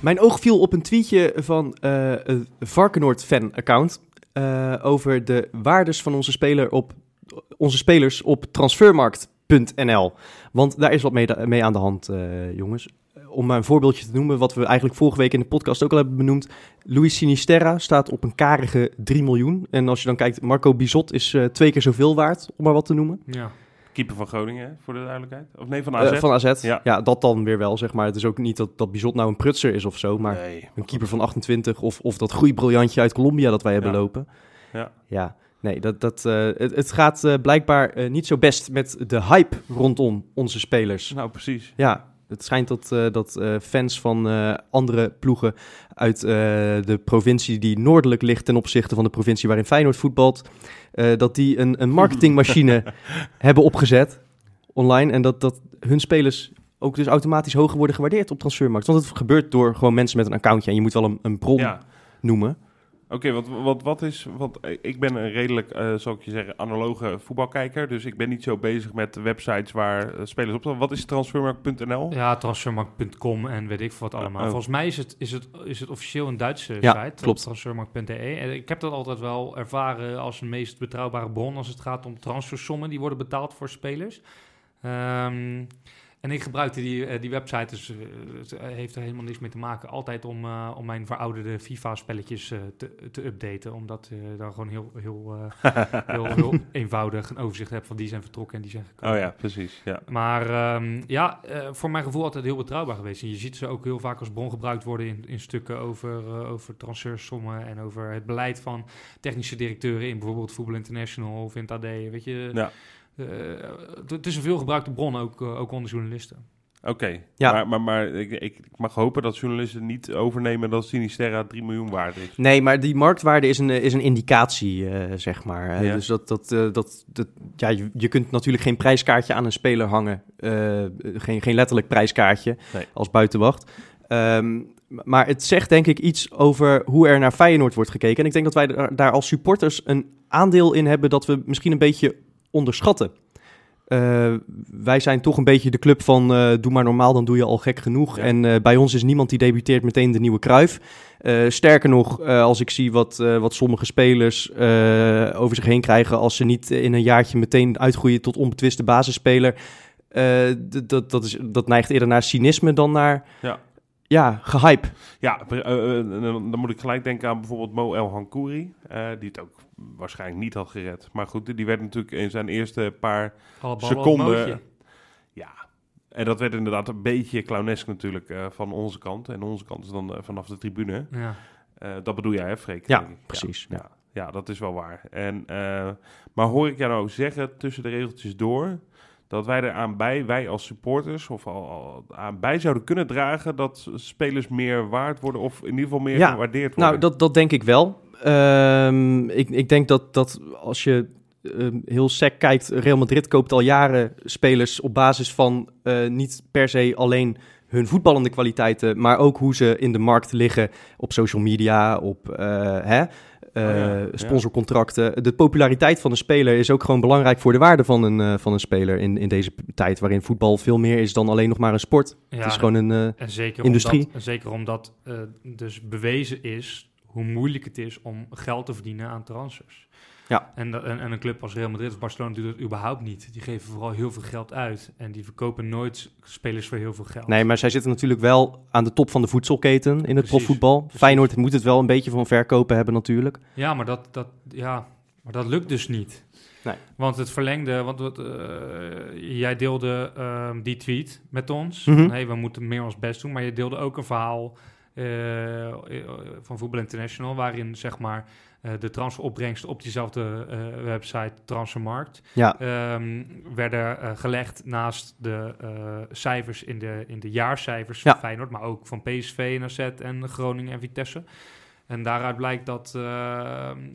Mijn oog viel op een tweetje van eh een Varkenoord fan-account eh, over de waardes van onze, speler op, onze spelers op transfermarkt.nl. Want daar is wat mee, mee aan de hand, eh, jongens. Om maar een voorbeeldje te noemen, wat we eigenlijk vorige week in de podcast ook al hebben benoemd. Luis Sinisterra staat op een karige 3 miljoen. En als je dan kijkt, Marco Bizot is eh, twee keer zoveel waard, om maar wat te noemen. Ja. Keeper van Groningen, hè, voor de duidelijkheid. Of nee, van AZ. Eh, van AZ. Ja. Ja. dat dan weer wel, zeg maar. Het is ook niet dat, dat Bizot nou een prutser is of zo, maar nee. een keeper van 28 of, of dat groeibriljantje uit Colombia dat wij hebben Ja. lopen. Ja. Ja, nee, dat, dat, eh, het, het gaat eh, blijkbaar eh, niet zo best met de hype rondom onze spelers. Nou, precies. Ja, het schijnt dat, dat fans van andere ploegen uit de provincie die noordelijk ligt ten opzichte van de provincie waarin Feyenoord voetbalt, dat die een, een marketingmachine hebben opgezet online en dat, dat hun spelers ook dus automatisch hoger worden gewaardeerd op transfermarkt. Want het gebeurt door gewoon mensen met een accountje en je moet wel een, een bron Ja. noemen. Oké, wat, wat, wat is... Want eh, ik ben een redelijk, eh zal ik je zeggen, analoge voetbalkijker. Dus ik ben niet zo bezig met websites waar eh, spelers op staan. Wat is transfermarkt.nl? Ja, transfermarkt.com en weet ik veel wat allemaal. oh. Volgens mij is het, is, het, is het officieel een Duitse Ja, site, klopt. transfermarkt.de. En ik heb dat altijd wel ervaren als een meest betrouwbare bron als het gaat om transfersommen die worden betaald voor spelers. Ehm, en ik gebruikte die, eh, die website, dus eh, het heeft er helemaal niks mee te maken, altijd om, eh, om mijn verouderde FIFA-spelletjes eh, te, te updaten. Omdat je dan gewoon heel, heel, eh, heel, heel eenvoudig een overzicht hebt van die zijn vertrokken en die zijn gekomen. Oh ja, precies. Ja. Maar ehm, ja, eh, voor mijn gevoel altijd heel betrouwbaar geweest. En je ziet ze ook heel vaak als bron gebruikt worden in, in stukken over, eh over transfersommen en over het beleid van technische directeuren in bijvoorbeeld Voetbal International of in het AD. Weet je, Ja. Eh, het is een veel gebruikte bron, ook, eh, ook onder journalisten. Oké, Ja. maar, maar, maar ik, ik mag hopen dat journalisten niet overnemen dat Sinisterra 3 miljoen waard is. Nee, maar die marktwaarde is een, eh, is een indicatie, eh, zeg maar. Ja. Dus dat, dat, eh, dat, dat, ja, je, je kunt natuurlijk geen prijskaartje aan een speler hangen. Eh, geen, geen letterlijk prijskaartje Nee. als buitenwacht. Ehm, maar het zegt denk ik iets over hoe er naar Feyenoord wordt gekeken. En ik denk dat wij daar als supporters een aandeel in hebben dat we misschien een beetje onderschatten. Eh, wij zijn toch een beetje de club van eh, doe maar normaal, dan doe je al gek genoeg. Ja. En eh, bij ons is niemand die debuteert meteen de nieuwe Kruif. Sterker nog, als ik zie wat, wat sommige spelers over zich heen krijgen als ze niet in een jaartje meteen uitgroeien tot onbetwiste basisspeler. dat, dat, is, dat neigt eerder naar cynisme dan naar Ja. ja, gehype. Ja, dan, moet ik gelijk denken aan bijvoorbeeld Mo El Hankouri, die het ook waarschijnlijk niet had gered. Maar goed, die werd natuurlijk in zijn eerste paar seconden... Ja, en dat werd inderdaad een beetje clownesk natuurlijk eh, van onze kant. En onze kant is dan eh, vanaf de tribune. Ja. Eh, dat bedoel jij, hè, Freek? Ja, precies, Ja, ja. ja, dat is wel waar. En, eh, maar hoor ik jou nou zeggen, tussen de regeltjes door, dat wij eraan bij, wij als supporters, of al, al aan bij zouden kunnen dragen dat spelers meer waard worden, of in ieder geval meer Ja, gewaardeerd worden? Nou, dat, dat denk ik wel. Ehm, ik, ik denk dat, dat als je ehm, heel sec kijkt, Real Madrid koopt al jaren spelers op basis van eh, niet per se alleen hun voetballende kwaliteiten, maar ook hoe ze in de markt liggen op social media, op eh, hè, eh, Oh ja, ja. sponsorcontracten. De populariteit van een speler is ook gewoon belangrijk voor de waarde van een, van een speler in, in deze tijd waarin voetbal veel meer is dan alleen nog maar een sport. Ja, het is gewoon een... En zeker Industrie. omdat, en zeker omdat dus bewezen is hoe moeilijk het is om geld te verdienen aan transfers. Ja. En, dat- en, en een club als Real Madrid of Barcelona doet het überhaupt niet. Die geven vooral heel veel geld uit. En die verkopen nooit spelers voor heel veel geld. Nee, maar zij zitten natuurlijk wel aan de top van de voedselketen in het Precies, profvoetbal. precies. Feyenoord moet het wel een beetje van verkopen hebben natuurlijk. Ja, maar dat, dat, ja, maar dat lukt dus niet. Nee. Want het verlengde, want wat, eh, jij deelde ehm, die tweet met ons. Mhm. hey, we moeten meer ons best doen. Maar je deelde ook een verhaal van Voetbal International, waarin zeg maar eh, de transferopbrengsten op diezelfde eh, website Transfermarkt Ja, ehm, werden eh, gelegd naast de eh, cijfers in de, in de jaarcijfers Ja. van Feyenoord, maar ook van PSV en AZ en Groningen en Vitesse. En daaruit blijkt dat, ehm,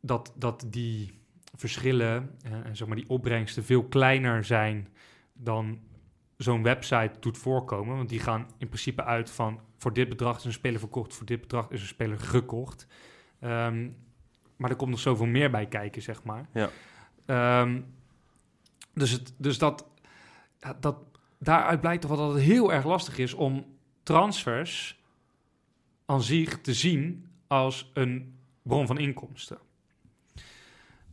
dat, dat die verschillen en, en zeg maar die opbrengsten veel kleiner zijn dan zo'n website doet voorkomen. Want die gaan in principe uit van voor dit bedrag is een speler verkocht, voor dit bedrag is een speler gekocht. Ehm, maar er komt nog zoveel meer bij kijken, zeg maar. Ja. Ehm, dus, het, dus dat, dat, daaruit blijkt toch wel dat het heel erg lastig is om transfers aan zich te zien als een bron van inkomsten.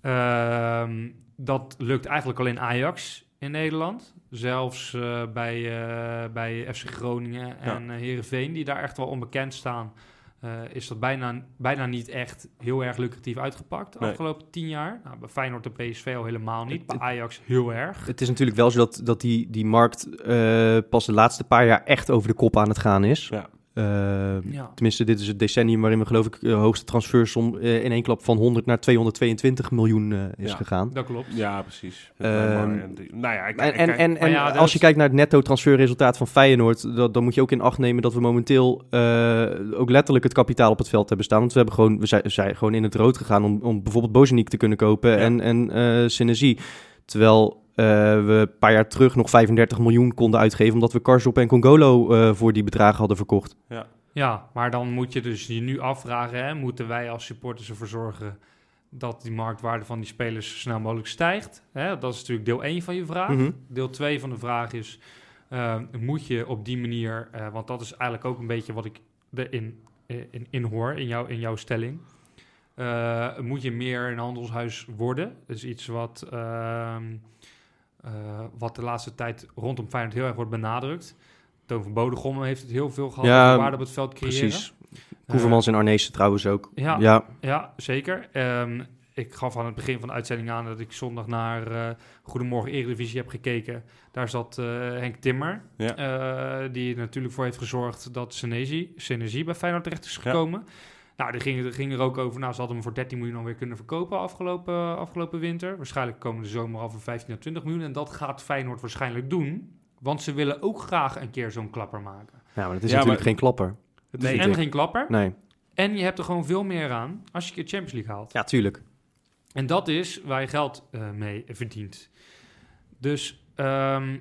Ehm, dat lukt eigenlijk alleen Ajax in Nederland. Zelfs eh, bij, eh, bij FC Groningen en eh Heerenveen, die daar echt wel onbekend staan, eh, is dat bijna, bijna niet echt heel erg lucratief uitgepakt de Nee. afgelopen tien jaar. Nou, bij Feyenoord en PSV al helemaal niet, Het- bij Ajax heel erg. het is natuurlijk wel zo dat, dat die, die markt eh, pas de laatste paar jaar echt over de kop aan het gaan is. Ja. Eh, Ja. Tenminste, dit is het decennium waarin we geloof ik de hoogste transfersom eh, in één klap van 100 naar 222 miljoen eh, is Ja. gegaan. Dat klopt. Ja, precies. Ehm, en nou ja, als je kijkt naar het netto transferresultaat van Feyenoord, dat, dan moet je ook in acht nemen dat we momenteel eh, ook letterlijk het kapitaal op het veld hebben staan. Want we, hebben gewoon, we zijn, zijn gewoon in het rood gegaan om, om bijvoorbeeld Bozeniek te kunnen kopen Ja. en, en eh Senesi. Terwijl eh, we een paar jaar terug nog 35 miljoen konden uitgeven omdat we Karsdorp en Congolo eh, voor die bedragen hadden verkocht. Ja, maar dan moet je dus je nu afvragen, hè, moeten wij als supporters ervoor zorgen dat die marktwaarde van die spelers zo snel mogelijk stijgt? Hè? Dat is natuurlijk deel 1 van je vraag. Mhm. Deel 2 van de vraag is, eh, moet je op die manier, eh, want dat is eigenlijk ook een beetje wat ik erin in, in hoor, in, jou, in jouw stelling. Eh, moet je meer een handelshuis worden? Dat is iets wat, ehm, eh, wat de laatste tijd rondom Feyenoord heel erg wordt benadrukt. Toon van Bodegom heeft het heel veel gehad Ja, waarde op het veld creëren. Precies. Koevermans en Arnezen trouwens ook. ja. ja. Ja, zeker. Ehm, ik gaf aan het begin van de uitzending aan dat ik zondag naar eh, Goedemorgen Eredivisie heb gekeken. Daar zat eh, Henk Timmer, Ja. eh, die er natuurlijk voor heeft gezorgd dat Senesi, Senesi bij Feyenoord terecht is gekomen. Nou, die ging, ging er ook over, nou, ze hadden hem voor 13 miljoen alweer kunnen verkopen afgelopen, afgelopen winter. Waarschijnlijk komen de zomer al voor 15 à 20 miljoen. En dat gaat Feyenoord waarschijnlijk doen. Want ze willen ook graag een keer zo'n klapper maken. Ja, maar het is Ja, natuurlijk maar- geen klapper. Het is Nee. en geen klapper. Nee, En je hebt er gewoon veel meer aan als je een keer Champions League haalt. ja, tuurlijk. En dat is waar je geld eh, mee verdient. Dus ehm,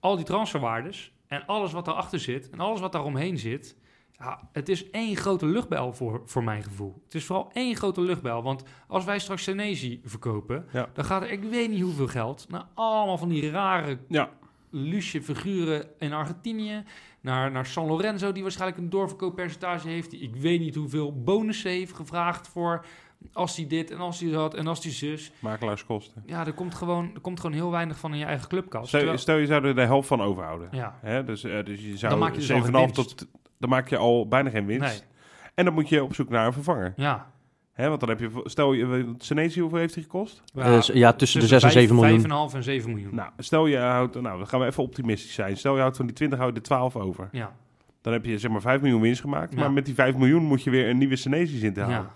al die transferwaardes en alles wat daarachter zit en alles wat daaromheen zit. Ja, het is één grote luchtbel voor, voor mijn gevoel. Het is vooral één grote luchtbel. Want als wij straks Senesi verkopen, Ja. dan gaat er ik weet niet hoeveel geld naar allemaal van die rare Ja. lucie figuren in Argentinië. Naar, naar San Lorenzo, die waarschijnlijk een doorverkooppercentage heeft. Die ik weet niet hoeveel bonussen heeft gevraagd voor als hij dit en als hij dat en als hij zus. Makelaarskosten. Ja, er komt gewoon, er komt gewoon heel weinig van in je eigen clubkast. Stel, Terwijl- stel je zou er de helft van overhouden. ja, Hè? Dus, eh, dus je zou Dan maak je dus al geen 7,5 winst. tot... Dan maak je al bijna geen winst. nee, En dan moet je op zoek naar een vervanger. ja. Hè? Want dan heb je... Stel je... Senesi, hoeveel heeft hij gekost? Eh, s- ja, tussen de 6 en 7 miljoen. 5,5 en 7 miljoen. Nou, stel je houdt... Nou, dan gaan we even optimistisch zijn. Stel je houdt van die 20, houdt er 12 over. ja, Dan heb je zeg maar 5 miljoen winst gemaakt. Ja. Maar met die 5 miljoen moet je weer een nieuwe Senesi's in te halen. ja, Hij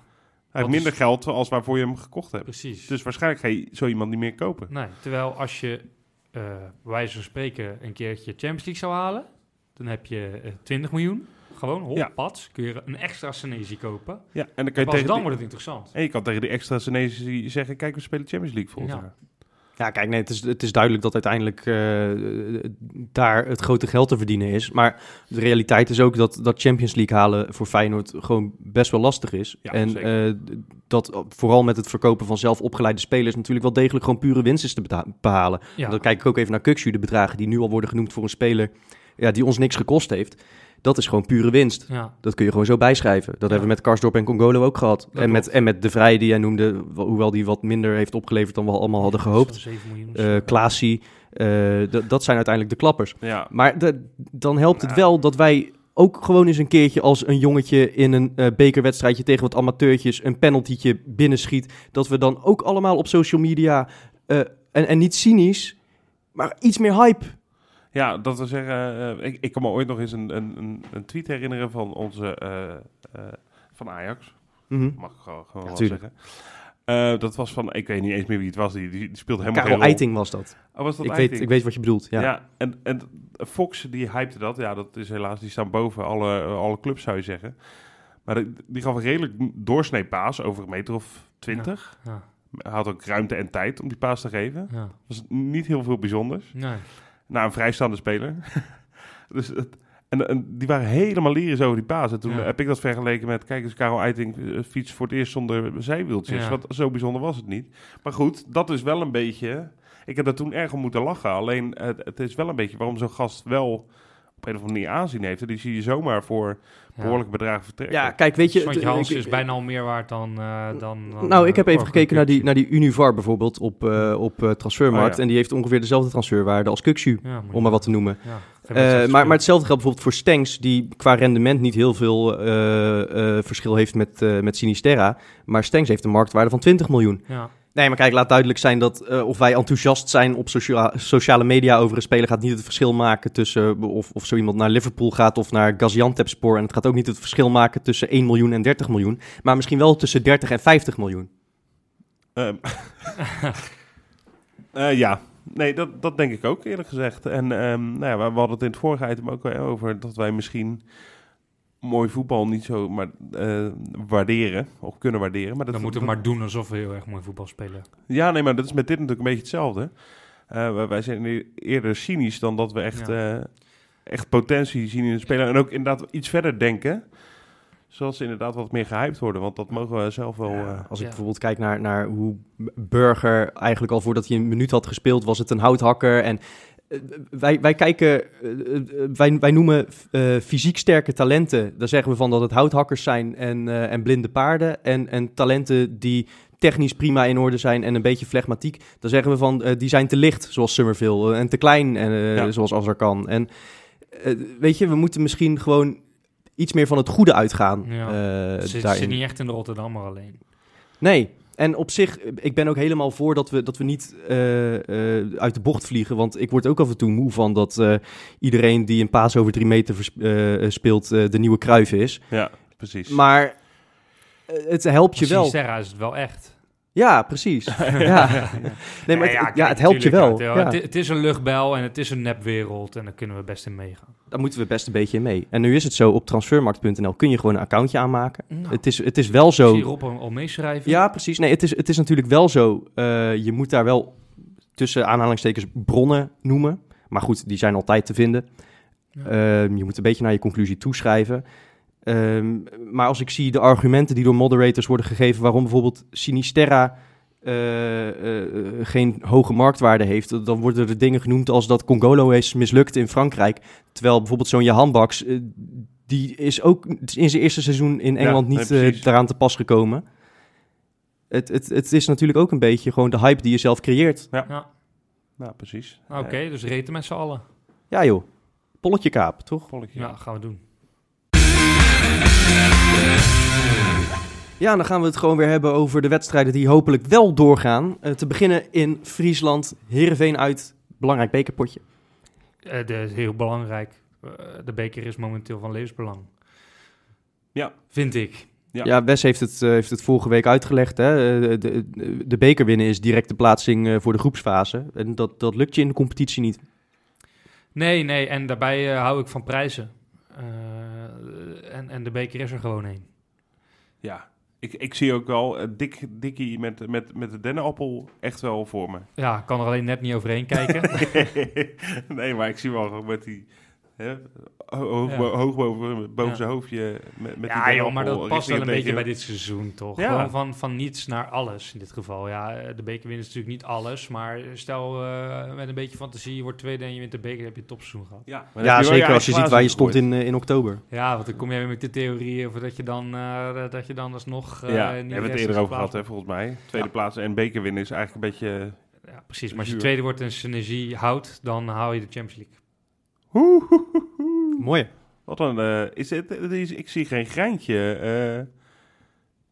heeft Wat is- minder geld als waarvoor je hem gekocht hebt. precies. Dus waarschijnlijk ga je zo iemand niet meer kopen. Nee, terwijl als je, eh bij wijze van spreken, een keertje Champions League zou halen, dan heb je eh, 20 miljoen. Gewoon, hop, Ja. pad, kun je een extra Senesi kopen. Ja, en dan kan je tegen dan die, wordt het interessant. en je kan tegen die extra Senesi's zeggen... Kijk, we spelen Champions League volgend Ja. jaar. Ja, kijk, nee, het is, het is duidelijk dat uiteindelijk eh, daar het grote geld te verdienen is. Maar de realiteit is ook dat, dat Champions League halen voor Feyenoord gewoon best wel lastig is. Ja, en zeker. eh, dat vooral met het verkopen van zelf opgeleide spelers natuurlijk wel degelijk gewoon pure winst is te behalen. Ja, Dan kijk ik ook even naar Kuxu, de bedragen die nu al worden genoemd voor een speler ja, die ons niks gekost heeft. Dat is gewoon pure winst. ja, Dat kun je gewoon zo bijschrijven. Dat hebben we met Karsdorp en Congolo ook gehad. Dat En met, en met De Vrij, die jij noemde, hoewel die wat minder heeft opgeleverd dan we allemaal hadden gehoopt. zo'n 7 miljoen. Eh Klaasie, eh, dat zijn uiteindelijk de klappers. Ja, Maar de- dan helpt het Ja. wel dat wij ook gewoon eens een keertje als een jongetje in een eh, bekerwedstrijdje tegen wat amateurtjes een penaltytje binnenschiet. Dat we dan ook allemaal op social media, eh, en, en niet cynisch, maar iets meer hype. Ja dat we zeggen... eh, ik, ik kan me ooit nog eens een, een, een, tweet herinneren van onze... eh, eh, van Ajax. Mhm. Mag ik gewoon, gewoon Ja, wel zeggen. Dat was van... Ik weet niet eens meer wie het was. Die, die, die speelde helemaal Karel. Eiting was dat. Oh, was dat Ik weet, ik weet wat je bedoelt. Ja. Ja, en, en Fox die hypte dat. Ja, dat is helaas, die staan boven alle, alle clubs zou je zeggen. Maar die, die gaf een redelijk doorsnee paas over een meter of twintig. ja, had ook ruimte en tijd om die paas te geven. ja. was niet heel veel bijzonders. Nee. Na een vrijstaande speler. dus het, en, en die waren helemaal lyrisch over die paas. En toen Ja. heb ik dat vergeleken met... Kijk eens, Karel Eiting eh, fiets voor het eerst zonder zijwieltjes. Ja. Wat, zo bijzonder was het niet. Maar goed, dat is wel een beetje... Ik heb daar toen erg om moeten lachen. Alleen, het, het is wel een beetje waarom zo'n gast wel een of andere manier aanzien heeft. En die zie je zomaar voor Ja. behoorlijke bedragen vertrekken. Ja, kijk, weet je... Swantje het- Hans is bijna al meer waard dan... eh, dan, dan Nou, eh, ik heb even vorige gekeken naar die, naar die Univar bijvoorbeeld op, eh, op eh, Transfermarkt. Oh, ja. En die heeft ongeveer dezelfde transferwaarde als Ja, je om maar wat te noemen. Ja, Eh, maar, maar hetzelfde geldt bijvoorbeeld voor Stenks, die qua rendement niet heel veel eh, eh, verschil heeft met, eh met Sinisterra. Maar Stenks heeft een marktwaarde van 20 miljoen. Ja, Nee, maar kijk, laat duidelijk zijn dat eh, of wij enthousiast zijn op socia- sociale media over een speler gaat niet het verschil maken tussen of, of zo iemand naar Liverpool gaat of naar Gaziantepspor. En het gaat ook niet het verschil maken tussen 1 miljoen en 30 miljoen. Maar misschien wel tussen 30 en 50 miljoen. Ehm, eh, ja, nee, dat, dat denk ik ook eerlijk gezegd. En ehm, nou ja, we, we hadden het in het vorige item ook over dat wij misschien mooi voetbal niet zo maar, eh, waarderen of kunnen waarderen. Maar dat, dan moeten we maar doen alsof we heel erg mooi voetbal spelen. Ja, nee, maar dat is met dit natuurlijk een beetje hetzelfde. Eh, wij- zijn eerder cynisch dan dat we echt, eh, echt potentie zien in de speler. En ook inderdaad iets verder denken. Zodat ze inderdaad wat meer gehyped worden. Want dat mogen we zelf wel... eh, Als ik Ja. bijvoorbeeld kijk naar, naar hoe Burger eigenlijk al voordat hij een minuut had gespeeld, was het een houthakker. En wij, wij kijken, eh, eh, wij, wij noemen eh, fysiek sterke talenten. Daar zeggen we van dat het houthakkers zijn en, eh, en blinde paarden. En, en talenten die technisch prima in orde zijn en een beetje flegmatiek. Dan zeggen we van eh, die zijn te licht, zoals Summerville. En te klein, en, eh, Ja. zoals Azarkan. En eh, weet je, we moeten misschien gewoon iets meer van het goede uitgaan. Ja. eh, Ze zit, daarin. zit niet echt in de Rotterdammer alleen. Nee. En op zich, ik ben ook helemaal voor dat we, dat we niet eh, eh, uit de bocht vliegen. Want ik word ook af en toe moe van dat eh, iedereen die een paas over drie meter eh, speelt de nieuwe Kruif is. ja, precies. Maar het helpt je wel. Sinisterra is het wel echt. Ja, precies. ja. Nee, maar het, ja, kijk, het helpt je wel. ja. Het, het is een luchtbel en het is een nepwereld en daar kunnen we best in meegaan. Daar moeten we best een beetje in mee. En nu is het zo, op transfermarkt.nl kun je gewoon een accountje aanmaken. Nou, Het, is, het is wel zo... zie Rob al, meeschrijven. Ja, precies. Nee, het is, het is natuurlijk wel zo. eh, je moet daar wel tussen aanhalingstekens bronnen noemen. Maar goed, die zijn altijd te vinden. Ja. Ehm, je moet een beetje naar je conclusie toeschrijven. Ehm, maar als ik zie de argumenten die door moderators worden gegeven... waarom bijvoorbeeld Sinisterra eh, eh, eh, geen hoge marktwaarde heeft... dan worden er dingen genoemd als dat Congolo is mislukt in Frankrijk. Terwijl bijvoorbeeld zo'n Jahan Baks... die is ook in zijn eerste seizoen in Engeland niet eh, daaraan te pas gekomen. Het, het, het is natuurlijk ook een beetje gewoon de hype die je zelf creëert. Ja, Nou, precies. oké, dus reten met z'n allen. Ja joh, polletje kaap, toch? Polletje. Ja, gaan we doen. Ja, dan gaan we het gewoon weer hebben over de wedstrijden die hopelijk wel doorgaan. Eh, te beginnen in Friesland, Heerenveen uit, belangrijk bekerpotje. Eh, dat is heel belangrijk. Eh, de beker is momenteel van levensbelang. Ja. Vind ik. Ja. Ja, Wes heeft het, heeft het vorige week uitgelegd. Hè? Eh, de, de, de beker winnen is direct de plaatsing eh, voor de groepsfase. En dat, dat lukt je in de competitie niet. Nee, nee, en daarbij hou ik van prijzen. Eh, en, en de beker is er gewoon één. Ja. Ik, ik zie ook wel eh, dik, Dikkie met, met, met de dennenappel echt wel voor me. Ja, ik kan er alleen net niet overheen kijken. nee, maar ik zie wel met die... Hè, hoog, Ja. bo- hoog boven, boven Ja. zijn hoofdje. Met, met die ja, joh, maar dat past wel een het beetje bij dit seizoen, toch? Ja. Gewoon van, van niets naar alles in dit geval. Ja, de beker winnen is natuurlijk niet alles. Maar stel, eh, met een beetje fantasie, je wordt tweede en je wint de beker, heb je een topseizoen gehad. Ja, zeker als je ziet waar je stond in, eh, in oktober. Ja, want dan kom jij weer met de theorie over dat je dan, eh, dat je dan alsnog... ja, hebben we het eerder over gehad, hè, volgens mij. Tweede plaats en beker winnen is eigenlijk een beetje... Ja, precies. Maar als je tweede wordt en synergie houdt, dan haal je de Champions League. Mooi. Wat dan? eh, is het, het is, ik zie geen greintje. eh,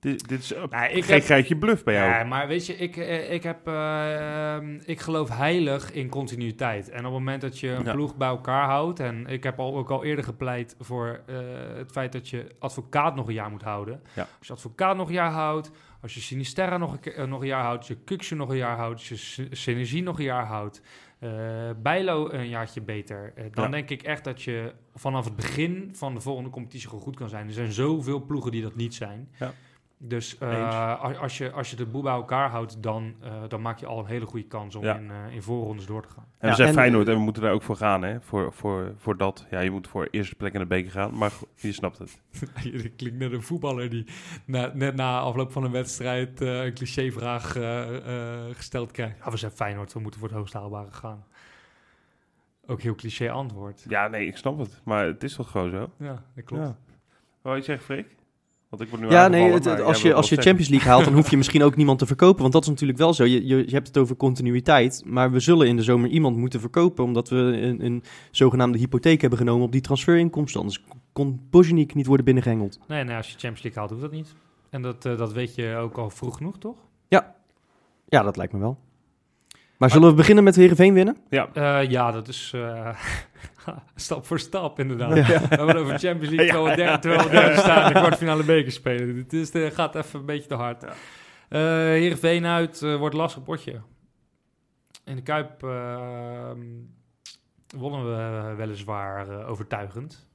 dit, dit is ik geen heb- greintje bluff bij jou. Ja, maar weet je, ik, eh, ik, heb, ik geloof heilig in continuïteit. En op het moment dat je een Ja. ploeg bij elkaar houdt... en ik heb al, ook al eerder gepleit voor het feit dat je advocaat nog een jaar moet houden. Ja. Als je advocaat nog een jaar houdt, als je Sinisterra nog een, nog een jaar houdt... als je Kuksje nog een jaar houdt, als je Sy- Synergie nog een jaar houdt... eh Bijlo een jaartje beter. eh, dan Ja. denk ik echt dat je vanaf het begin van de volgende competitie gewoon goed kan zijn. Er zijn zoveel ploegen die dat niet zijn. Ja. Dus eh, als, als, je, als je de boel bij elkaar houdt, dan, eh, dan maak je al een hele goede kans om Ja. in, eh, in voorrondes door te gaan. En we Ja, zijn en- Feyenoord en we moeten daar ook voor gaan, hè? Voor, voor, voor dat. Ja, je moet voor eerste plek in de beker gaan, maar je snapt het. Je klinkt net een voetballer die na, net na afloop van een wedstrijd eh, een clichévraag eh, eh, gesteld krijgt. Ja, we zijn Feyenoord, we moeten voor het hoogst haalbare gaan. Ook heel cliché antwoord. Ja, nee, ik snap het. Maar het is toch gewoon zo? Ja, dat klopt. Ja. Wou je zeggen, Freek? Want ik word nu Ja, nee, het- als je, als je Champions League haalt, dan hoef je misschien ook niemand te verkopen. Want dat is natuurlijk wel zo. Je, je, je hebt het over continuïteit. Maar we zullen in de zomer iemand moeten verkopen. Omdat we een, een zogenaamde hypotheek hebben genomen op die transferinkomsten. Anders kon Bozjenik niet worden binnengehengeld. Nee, nee, als je Champions League haalt, hoeft dat niet. En dat, eh, dat weet je ook al vroeg genoeg, toch? Ja, dat lijkt me wel. Maar zullen we beginnen met Heerenveen winnen? Ja, Eh, ja, dat is eh, stap voor stap, inderdaad. Ja. We hebben het over Champions League, terwijl we derde, terwijl we derde staan in de kwartfinale beker spelen. Het is, eh, gaat even een beetje te hard. Ja. Eh Heerenveen uit eh, wordt lastig potje. In de Kuip eh, wonnen we weliswaar eh, overtuigend.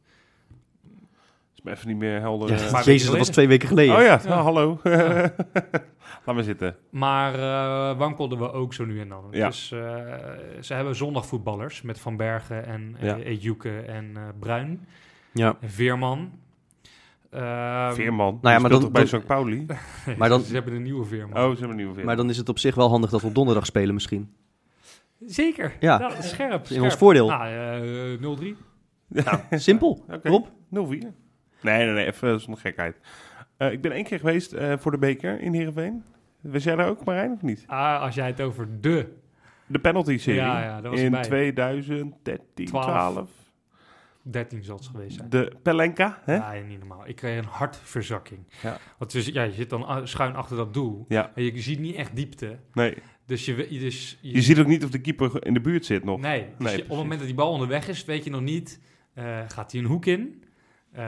is me even niet meer helder. Ja, maar- Jezus, dat was twee weken geleden. oh ja, Ja. nou, hallo. Ja. Laat maar zitten. Maar eh, wankelden we ook zo nu en dan. Ja. Dus eh, ze hebben zondagvoetballers met Van Bergen en Ja. eh Ejuke en eh, Bruin. Ja. En Veerman. Ehm, Veerman. nou ja, maar dan- toch bij St. Pauli? Maar dan- Ze hebben een nieuwe Veerman. Oh, ze hebben een nieuwe Veerman. Maar dan is het op zich wel handig dat we op donderdag spelen misschien. Zeker. Ja. Nou, scherp. In ons voordeel. Nou, eh, 0-3. Simpel. Oké. Rob? 0-4. Nee, nee, nee, even zonder gekheid. Eh, ik ben één keer geweest eh, voor de beker in Heerenveen. Was jij daar ook, Marijn, of niet? Ah, als jij het over de... De penalty-serie Ja, ja, daar was in ik bij. 2013, 12. 12. 13 zal het geweest zijn. De Pelenka, hè? Ja, niet normaal. Ik kreeg een hartverzakking. Ja. Want dus, ja, je zit dan schuin achter dat doel. Ja, En je ziet niet echt diepte. nee. Dus je... we- Dus Je ziet ook niet of de keeper in de buurt zit nog. Nee, dus Nee, je- op het moment dat die bal onderweg is, weet je nog niet... eh, gaat hij een hoek in? Eh,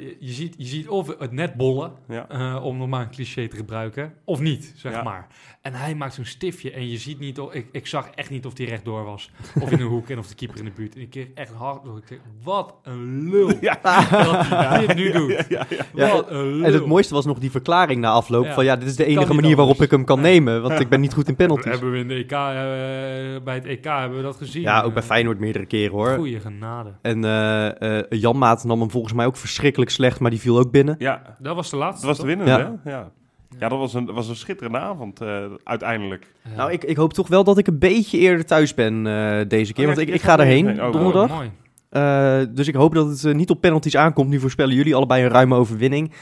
je, je ziet, je ziet of het net bollen, Ja. eh, om nog maar een cliché te gebruiken, of niet, zeg Ja. maar. En hij maakt zo'n stiftje en je ziet niet, of, ik, ik zag echt niet of hij rechtdoor was, of in een hoek en of de keeper in de buurt. En ik kreeg echt hard door. Ik zeg, wat een lul Ja. dat hij dit nu doet. Ja, ja, ja. Ja, Wat een lul. En het mooiste was nog die verklaring na afloop Ja. van ja, dit is de enige manier waarop ik hem kan nemen, want ik ben niet goed in penalties. Hebben we in de EK, eh, bij het EK hebben we dat gezien. Ja, ook bij Feyenoord meerdere keren hoor. Goeie genade. En eh eh Jan Maat nam hem volgens mij ook verschrikkelijk slecht, maar die viel ook binnen. Ja, Dat was de laatste. dat was de winnende, Ja. hè? Ja. Ja, dat was een, dat was een schitterende avond eh, uiteindelijk. Ja. Nou, ik, ik hoop toch wel dat ik een beetje eerder thuis ben eh, deze keer, Oh, want ik, ik ga erheen. Oh, donderdag. Mooi. Eh, dus ik hoop dat het niet op penalties aankomt. Nu voorspellen jullie allebei een ruime overwinning.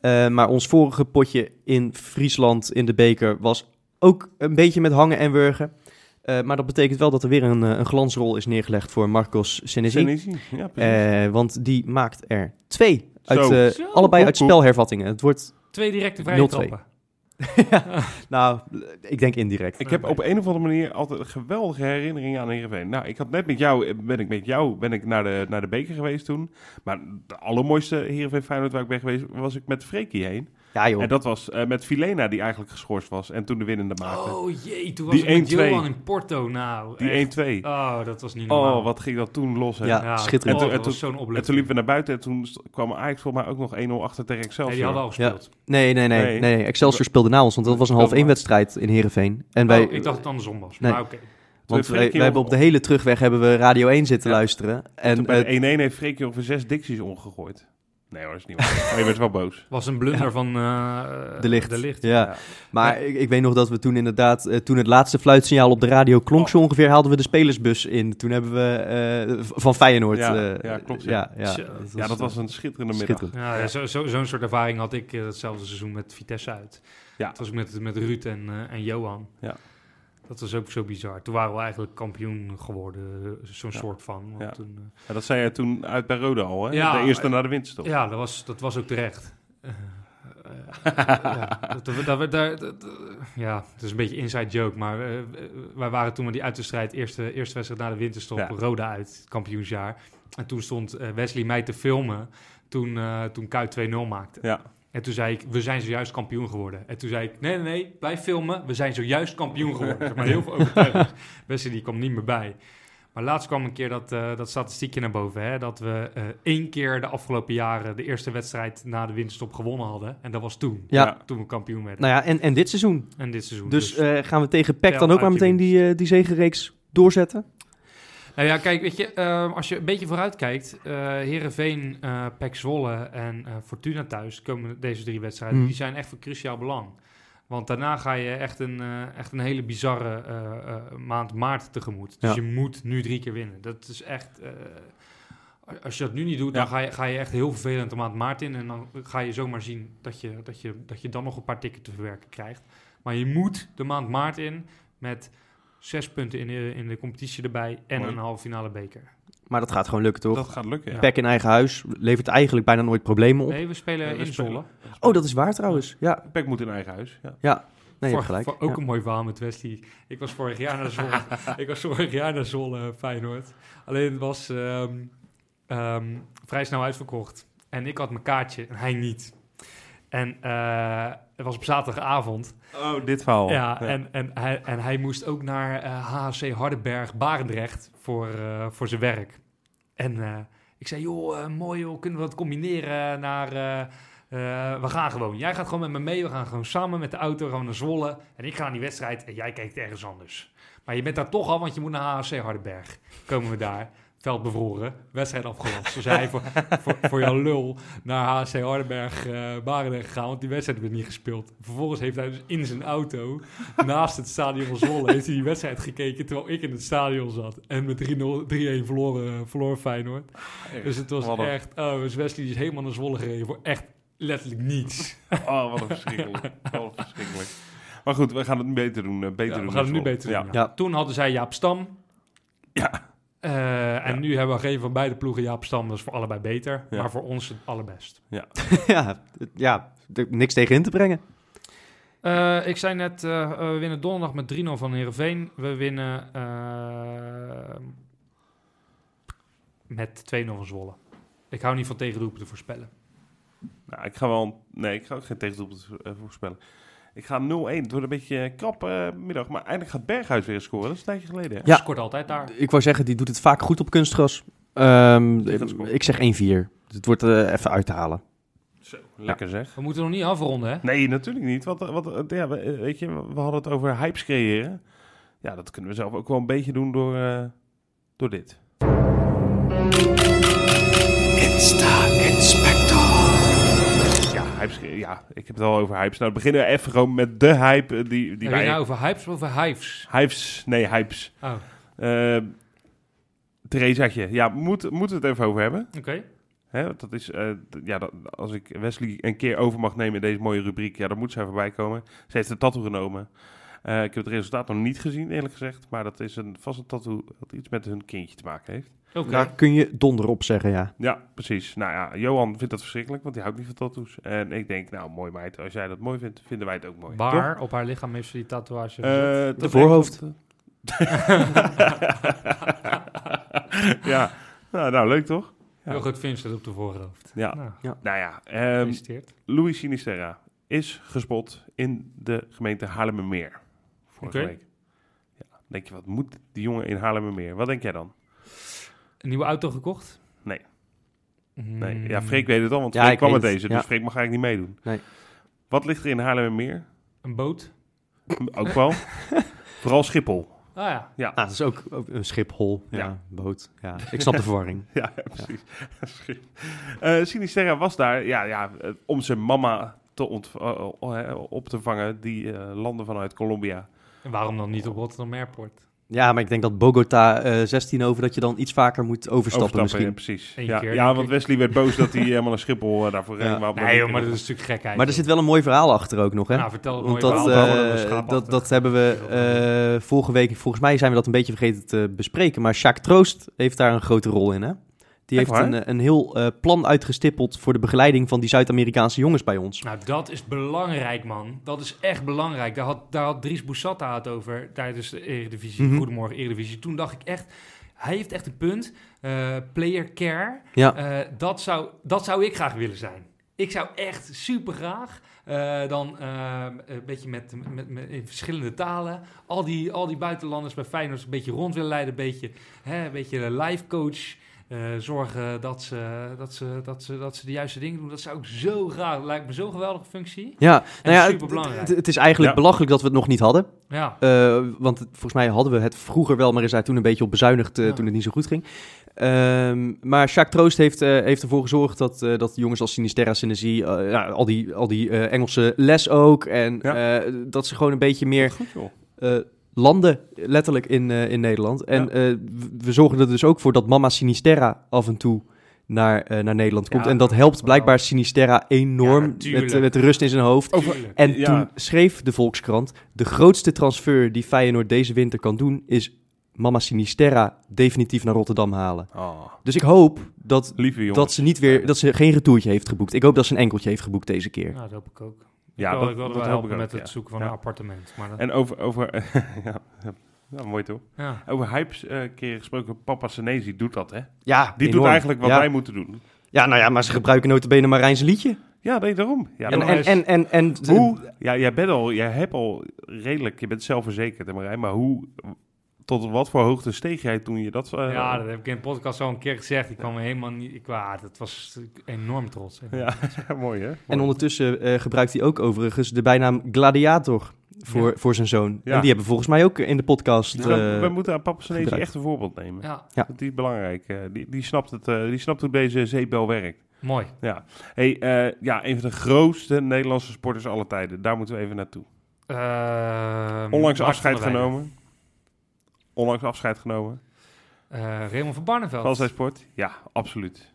Eh, maar ons vorige potje in Friesland in de beker was ook een beetje met hangen en wurgen. Eh, maar dat betekent wel dat er weer een, een glansrol is neergelegd voor Marcos Senesi. Ja, precies. Eh, want die maakt er twee. Uit, Zo. Zo. allebei uit spelhervattingen. Het wordt, Twee directe vrije 0-2. trappen. nou, ik denk indirect. Ik heb op een of andere manier altijd een geweldige herinneringen aan Heerenveen. Nou, ik had net met jou, ben ik met jou ben ik naar, de, naar de beker geweest toen. Maar de allermooiste Heerenveen Feyenoord waar ik ben geweest, was ik met Freekie heen. Ja joh. En dat was eh, met Filena, die eigenlijk geschorst was en toen de winnende maakte. Oh jee, toen was Die ik met 1-2. Johan in Porto. Nou, die echt. 1-2. Oh, dat was niet normaal. Oh, wat ging dat toen los. hè? Ja. schitterend. Oh, En toen- En toen liepen we naar buiten en toen kwam Ajax volgens mij ook nog 1-0 achter tegen Excelsior. Nee, die hadden al gespeeld. Nee, nee, nee, Nee. nee. nee. Excelsior speelde na ons, want dat was een half één wedstrijd in Heerenveen. En wij, oh, ik dacht dat het andersom was. Nee. Maar oké. want wij, wij hebben op de hele terugweg hebben we Radio 1 zitten Ja. luisteren. En En bij eh, de 1-1 heeft Freekie over zes dicties omgegooid. Nee hoor, dat is niet waar. Maar je bent wel boos. was een blunder van eh, de licht. De licht. Ja. Ja. Maar ik, ik weet nog dat we toen inderdaad, eh, toen het laatste fluitsignaal op de radio klonk zo ongeveer, haalden we de spelersbus in. Toen hebben we eh, van Feyenoord. Ja, eh, ja, klopt, ja. Ja, ja. Zo. Ja, dat was een schitterende middag. schitterend. Ja, zo, zo, zo'n soort ervaring had ik hetzelfde seizoen met Vitesse uit. Ja. Dat was met, met Ruud en, eh, en Johan. Ja. Dat was ook zo bizar. Toen waren we eigenlijk kampioen geworden, eh, zo'n Ja. soort van. Want Ja. toen, eh, Ja, dat zei je toen uit bij Rode al, hè? Ja, de eerste maar- naar de winststop. Ja, dat was, dat was ook terecht. Eh, eh, ja, het is een beetje inside joke, maar eh, eh, wij waren toen met die uitwedstrijd, eerste, eerste wedstrijd na de winterstop, Ja. Roda uit, kampioensjaar. En toen stond eh, Wesley mij te filmen toen, eh toen Kuit 2-0 maakte. Ja. En toen zei ik, we zijn zojuist kampioen geworden. En toen zei ik, nee, nee, nee, blijf filmen, we zijn zojuist kampioen geworden. Zeg maar heel veel overtuiging. Die kwam niet meer bij. Maar laatst kwam een keer dat, eh, dat statistiekje naar boven. Hè, dat we eh, één keer de afgelopen jaren de eerste wedstrijd na de winterstop gewonnen hadden. En dat was toen. Ja. Ja. Toen we kampioen werden. Nou ja, en, en dit seizoen. En dit seizoen. Dus eh, gaan we tegen PEC dan ook maar meteen die, die zegenreeks doorzetten? Nou ja, kijk, weet je, eh, als je een beetje vooruit kijkt, eh Herenveen, eh PEC Zwolle en eh, Fortuna thuis, komen deze drie wedstrijden, Hmm. die zijn echt van cruciaal belang. Want daarna ga je echt een, echt een hele bizarre maand maart tegemoet. Dus Ja. je moet nu drie keer winnen. Dat is echt... als je dat nu niet doet, dan ga je, ga je echt heel vervelend de maand maart in. En dan ga je zomaar zien dat je, dat je, dat je dan nog een paar tickets te verwerken krijgt. Maar je moet de maand maart in met zes punten in de, in de competitie erbij en Mooi. een halve finale beker. Maar dat gaat gewoon lukken, toch? Dat gaat lukken, ja. PEC in eigen huis levert eigenlijk bijna nooit problemen op. Nee, we spelen Ja, we in spelen- Zwolle. Oh, dat is waar trouwens. Ja, Pek moet in eigen huis, ja. nee, je hebt gelijk. voor ook Ja. een mooi verhaal met Wesley. Ik was vorig jaar naar Zwolle. ik was vorig jaar naar Zwolle, eh, Feyenoord. Alleen het was ehm, ehm, vrij snel uitverkocht. En ik had mijn kaartje en hij niet. En eh, het was op zaterdagavond. Oh, dit verhaal. Ja, En, en, hij, en hij moest ook naar eh, HHC Hardenberg, Barendrecht voor, eh, voor zijn werk. En ik zei, joh, mooi joh, kunnen we dat combineren naar... we gaan gewoon. Jij gaat gewoon met me mee. We gaan gewoon samen met de auto gewoon naar Zwolle. En ik ga naar die wedstrijd en jij kijkt ergens anders. Maar je bent daar toch al, want je moet naar HHC Hardenberg. Komen we daar. Veld bevroren. Wedstrijd afgelast. Dus hij voor, voor, voor jouw lul naar HC Hardenberg Barendrecht gegaan. Want die wedstrijd werd niet gespeeld. Vervolgens heeft hij dus in zijn auto naast het stadion van Zwolle heeft hij die wedstrijd gekeken terwijl ik in het stadion zat. En met 3-0 3-1 verloren, verloren Feyenoord. Dus het was echt... Oh, dus Wesley is helemaal naar Zwolle gereden voor echt letterlijk niets. Oh, wat een verschrikkelijk. wat een verschrikkelijk. Maar goed, we gaan het nu beter doen. eh, beter Ja, doen we gaan het nu beter doen. Ja. ja. Toen hadden zij Jaap Stam. Ja. Eh, en Ja. nu hebben we geen van beide ploegen Jaap Stam. Dat is voor allebei beter. Ja. Maar voor ons het allerbest. ja, ja, er- niks tegen in te brengen. Eh, ik zei net, eh, we winnen donderdag met 3-0 van Heerenveen. We winnen met 2-0 van Zwolle. Ik hou niet van tegendoepen te voorspellen. Nou, ik ga wel... Nee, ik ga ook geen tegendoelpunt eh, voorspellen. Ik ga 0-1. Het wordt een beetje een krap eh, middag. Maar eindelijk gaat Berghuis weer scoren. Dat is een tijdje geleden, hè? Ja. Scoort altijd daar. Ik wou zeggen, die doet het vaak goed op kunstgras. Ehm, ik zeg 1-4. Het wordt eh, even uit te halen. Zo, lekker zeg. We moeten nog niet afronden, hè? Nee, natuurlijk niet. Want, eh, ja, we- eh, weet je, we hadden het over hypes creëren. Ja, dat kunnen we zelf ook wel een beetje doen door, eh, door dit. Ja, hypes, ja, ik heb het al over hypes. Nou, beginnen we even gewoon met de hype eh, die, die Heb je wij... nou over hypes of over hives? Hypes, nee, hypes. Oh, Uh, Theresaatje, ja, moet, moeten we het even over hebben. oké. Hè, dat is, eh, ja, dat, als ik Wesley een keer over mag nemen in deze mooie rubriek, ja, dan moet zij voorbij komen. Ze heeft een tattoo genomen. Eh, ik heb het resultaat nog niet gezien, eerlijk gezegd. Maar dat is een, vast een tattoo dat iets met hun kindje te maken heeft. Daar kun je donder op zeggen, ja. Ja, precies. Nou ja, Johan vindt dat verschrikkelijk, want hij houdt niet van tattoos. En ik denk, nou, mooi meid. Als jij dat mooi vindt, vinden wij het ook mooi. Waar op haar lichaam heeft ze die tatoeage? Eh, dat voorhoofd. ja, nou, nou, leuk toch? Ja. Heel goed Vincent op de voorhoofd. Ja. Nou, Nou ja, ehm, gefeliciteerd. Louis Sinisterra is gespot in de gemeente Haarlemmermeer. Vorige Oké. week. Ja, denk je, wat moet die jongen in Haarlemmermeer? Wat denk jij dan? Een nieuwe auto gekocht? Nee. Mm, Nee. Ja, Freek weet het al, want Ja, Freek kwam met deze. ja. Dus Freek mag eigenlijk niet meedoen. Nee. Wat ligt er in Haarlemmermeer? Een boot? Ook wel. Vooral Schiphol. Ah ja. Ja, Ah, dat is ook, ook een schiphol, ja, Ja. boot. Ja. Ik snap de verwarring. ja, precies. Schip. Eh, Sinisterra was daar ja, ja, eh, om zijn mama te eh, op te vangen. Die eh landde vanuit Colombia. En waarom dan niet op Rotterdam Airport? Ja, maar ik denk dat Bogota eh 16 over, dat je dan iets vaker moet overstappen, Overstappen, ja, misschien. precies. Eén Ja, keer, ja, denk want. Wesley werd boos dat hij helemaal naar Schiphol eh, daarvoor Ja. ging. Nee joh, maar dat is een stuk gekheid. Maar er zit wel een mooi verhaal achter ook nog, hè? Nou, vertel het Want mooi dat, eh, dat, dat hebben we eh, vorige week, volgens mij zijn we dat een beetje vergeten te bespreken. Maar Sjaak Troost heeft daar een grote rol in, hè? Die heeft een, eh, een heel eh, plan uitgestippeld voor de begeleiding van die Zuid-Amerikaanse jongens bij ons. Nou, dat is belangrijk, man. Dat is echt belangrijk. Daar had, daar had Dries Boussata het over tijdens de Eredivisie. Mhm. Goedemorgen, Eredivisie. Toen dacht ik echt, hij heeft echt een punt. Eh, player care, Ja, dat, zou, dat zou ik graag willen zijn. Ik zou echt super graag dan een beetje met, met, met in verschillende talen al die, al die buitenlanders bij Feyenoord een beetje rond willen leiden, een beetje, hè, een beetje life coach. Eh, zorgen dat ze, dat, ze, dat, ze, dat ze de juiste dingen doen. Dat zou ik zo graag. Lijkt me zo'n geweldige functie. ja. nou ja, het, superbelangrijk. het, het is eigenlijk Ja. belachelijk dat we het nog niet hadden. Ja, Eh, want het- volgens mij hadden we het vroeger wel, maar is daar toen een beetje op bezuinigd eh, Ja. toen het niet zo goed ging. Ehm, maar Jacques Troost heeft, eh, heeft ervoor gezorgd dat, eh, dat jongens als Sinisterra, Synergie, ja, al die, al die eh, Engelse les ook. En Ja. eh, dat ze gewoon een beetje meer Goed joh. Landen, letterlijk in, eh, in Nederland. En Ja. eh, we zorgen er dus ook voor dat Mama Sinisterra af en toe naar, eh, naar Nederland komt. Ja, en dat helpt blijkbaar Sinisterra enorm Ja, met, met de rust in zijn hoofd. tuurlijk. En Ja. toen schreef de Volkskrant... de grootste transfer die Feyenoord deze winter kan doen... is Mama Sinisterra definitief naar Rotterdam halen. Ah, Dus ik hoop dat, lieve dat ze niet weer... dat ze geen retourtje heeft geboekt. Ik hoop dat ze een enkeltje heeft geboekt deze keer. Ja, dat hoop ik ook. Ja, ik wil, dat- ik wilde wel helpen ik met ook, het ja. zoeken van Ja. een appartement. Maar dat, En over... over ja, ja, mooi toch? ja. Over hypes eh keer gesproken. Papa Senezi doet dat, hè? Ja, Die doet eigenlijk wat ja. wij moeten doen. Ja, nou ja, maar ze gebruiken notabene Marijnse liedje. Ja, nee, daarom. Ja, en, en, en, en, en, hoe? Ja, jij bent al... Jij hebt al redelijk... Je bent zelfverzekerd, hè, Marijn. Maar hoe... Tot wat voor hoogte steeg jij toen je dat... eh, Ja, dat heb ik in de podcast al een keer gezegd. Ik kwam er helemaal niet... Ik, ah, dat was enorm trots. Ja, mooi hè? en ondertussen eh, gebruikt hij ook overigens de bijnaam Gladiator voor, Ja. voor zijn zoon. Ja. En die hebben volgens mij ook in de podcast... Dus we, eh, we moeten aan Papa Senezi echt een voorbeeld nemen. Ja, Ja. Die is belangrijk. eh, die, die, snapt het, eh, die snapt hoe deze zeepbel werkt. mooi. Ja. Hey, eh, ja, een van de grootste Nederlandse sporters aller tijden. Daar moeten we even naartoe. Ehm, Onlangs afscheid genomen. Onlangs afscheid genomen. Eh, Raymond van Barneveld. Van zijn sport? Ja, absoluut.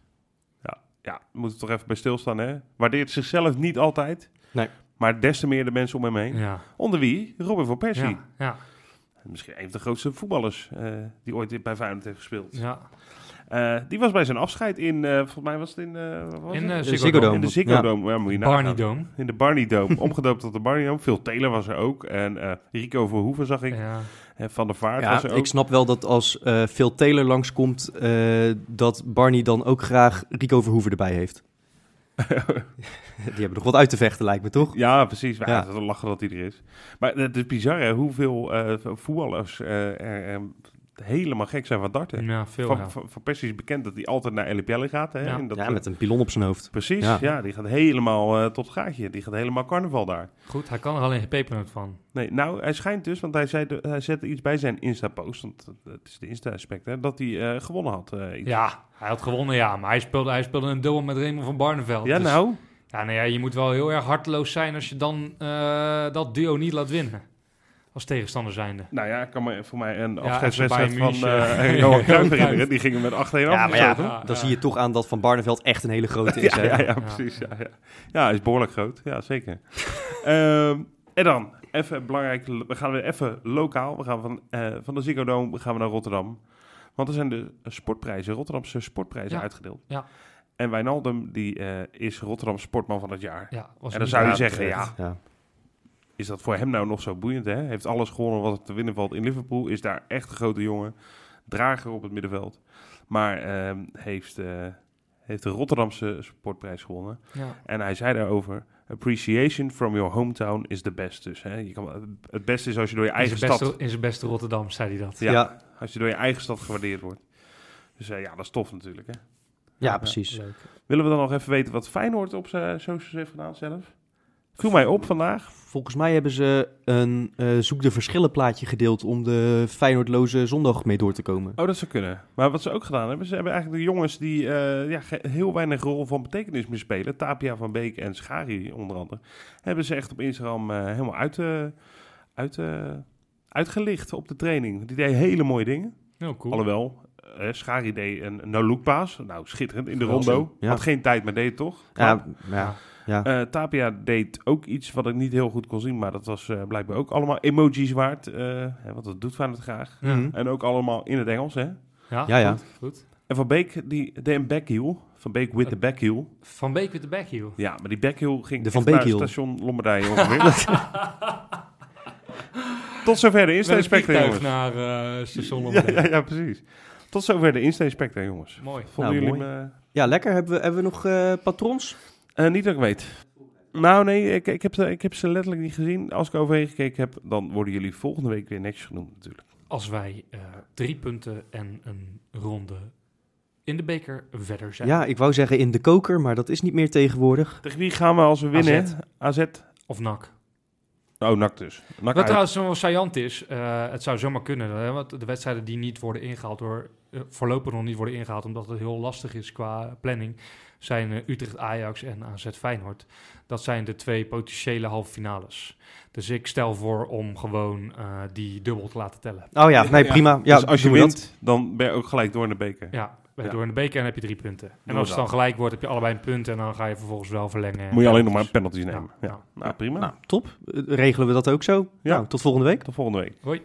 Ja, ja, we moeten toch even bij stilstaan, hè? Waardeert zichzelf niet altijd. Nee. Maar des te meer de mensen om hem heen. Ja, Onder wie? Robin van Persie. ja, ja, Misschien een van de grootste voetballers eh, die ooit bij Feyenoord heeft gespeeld. ja. Eh, die was bij zijn afscheid in, eh, volgens mij was het in, eh, wat was In het? De Ziggo Dome. In de Ziggo. Dome. Ja, moet je Barney. Dome. In de Barney Dome, omgedoopt tot de Barney Dome. Phil Taylor was er ook. En eh, Rico Verhoeven zag ik. Ja. Van der Vaart was er Ja, ook. ik snap wel dat als eh Phil Taylor langskomt, eh dat Barney dan ook graag Rico Verhoeven erbij heeft. Die hebben nog wat uit te vechten, lijkt me toch? Ja, precies. Ja, Ja. Lachen dat hij er is. Maar het is bizar hè, hoeveel eh, voetballers er helemaal gek zijn van darten. Ja, veel. Van, ja. van, van Persie is bekend dat hij altijd naar LPL gaat. Hè, Ja. in dat, Ja, eh, met een pilon op zijn hoofd. Precies, ja. Ja. die gaat helemaal eh, tot het gaatje. Die gaat helemaal carnaval daar. Goed, hij kan er alleen geen pepernoot van. Nee, nou, hij schijnt dus, want hij, zei hij zette iets bij zijn Insta-post, want het- is de Insta-aspect, hè, dat hij eh, gewonnen had. eh, iets. Ja, hij had gewonnen, ja. Maar hij speelde, hij speelde een dubbel met Raymond van Barneveld. ja Dus- nou, Ja, nou ja, je moet wel heel erg harteloos zijn als je dan eh, dat duo niet laat winnen. Als tegenstander zijnde. nou ja, ik kan me voor mij een afscheidswedstrijd van eh Johan herinneren. Die gingen met 8-1 Ja, maar ja, dan ja. zie je toch aan dat Van Barneveld echt een hele grote is. Ja, hè? ja, precies. Ja, ja. ja, hij is behoorlijk groot. Ja, zeker. Ehm, en dan, even belangrijk, we gaan weer even lokaal. We gaan van, eh, van de Ziggo Dome gaan we naar Rotterdam. Want er zijn de sportprijzen, Rotterdamse sportprijzen Ja. uitgedeeld. Ja. En Wijnaldum, die eh, is Rotterdam Sportman van het jaar. Ja, was En dan zou je zeggen, ja, Ja. Is dat voor hem nou nog zo boeiend? Hè? Heeft alles gewonnen wat er te winnen valt in Liverpool. Is daar echt een grote jongen. Drager op het middenveld. Maar ehm, heeft, eh, heeft de Rotterdamse sportprijs gewonnen. Ja. En hij zei daarover... Appreciation from your hometown is the best. Dus hè, je kan, het beste is als je door je In eigen stad... beste, in zijn beste Rotterdam zei hij dat. Ja, Ja. Als je door je eigen stad gewaardeerd wordt. Dus eh, ja, dat is tof natuurlijk. Hè? Ja, precies. Leuk. Willen we dan nog even weten wat Feyenoord op zijn socials heeft gedaan zelf? Viel mij op vandaag. Volgens mij hebben ze een eh, zoek de verschillen plaatje gedeeld om de Feyenoordloze zondag mee door te komen. Oh, dat zou kunnen. Maar wat ze ook gedaan hebben, ze hebben eigenlijk de jongens die eh, ja, heel weinig rol van betekenis meer spelen, Tapia van Beek en Schari onder andere, hebben ze echt op Instagram eh, helemaal uit, eh, uit, eh, uitgelicht op de training. Die deed hele mooie dingen. Heel cool. Alhoewel, eh Schari deed een no-look paas. Nou, schitterend in de rondo. Ja. Had geen tijd, maar deed het toch? Ja, ja, ja. Eh, Tapia deed ook iets wat ik niet heel goed kon zien, maar dat was eh, blijkbaar ook allemaal emojis waard. eh, hè, want dat doet van het graag. Mhm. En ook allemaal in het Engels, hè? Ja, Ja, ja. Goed, goed. En Van Beek, die deed een backheel. Van Beek with the backheel. Van Beek met de backheel. Ja, maar die backheel ging De Van naar Beekheel. station Lombardije ongeveer. Tot zover de insteekspecter, vliegtuig jongens. naar eh station Ja, Lombardije. ja, ja, precies. Tot zover de insteekspecter, jongens. Mooi. Vonden Nou, jullie mooi. me... ja, lekker. Hebben we, hebben we nog eh, patrons? Eh, niet dat ik weet. Nou, nee, ik, ik, heb ze, ik heb ze letterlijk niet gezien. Als ik overheen gekeken heb, dan worden jullie volgende week weer netjes genoemd natuurlijk. Als wij eh, drie punten en een ronde in de beker verder zijn. Ja, ik wou zeggen in de koker, maar dat is niet meer tegenwoordig. Tegen wie gaan we als we winnen? AZ. AZ. Of NAC. Oh, NAC dus. NAC Wat uit. trouwens zo saillant is, eh, het zou zomaar kunnen. Hè, want de wedstrijden die niet worden ingehaald door, voorlopig nog niet worden ingehaald, omdat het heel lastig is qua planning, zijn eh, Utrecht Ajax en AZ Feyenoord. Dat zijn de twee potentiële halve finales. Dus ik stel voor om gewoon eh, die dubbel te laten tellen. Oh ja, nee, Ja. prima. Ja, dus als je dat. wint, dan ben je ook gelijk door in de beker. Ja, bij- Ja. door in de beker en heb je drie punten. En als het dan gelijk wordt, heb je allebei een punt en dan ga je vervolgens wel verlengen. Moet je alleen nog maar Dus- penalties nemen. Ja, Ja. Nou, prima. Nou, top. Eh, Regelen we dat ook zo? Ja. Nou, tot volgende week. Tot volgende week. Hoi.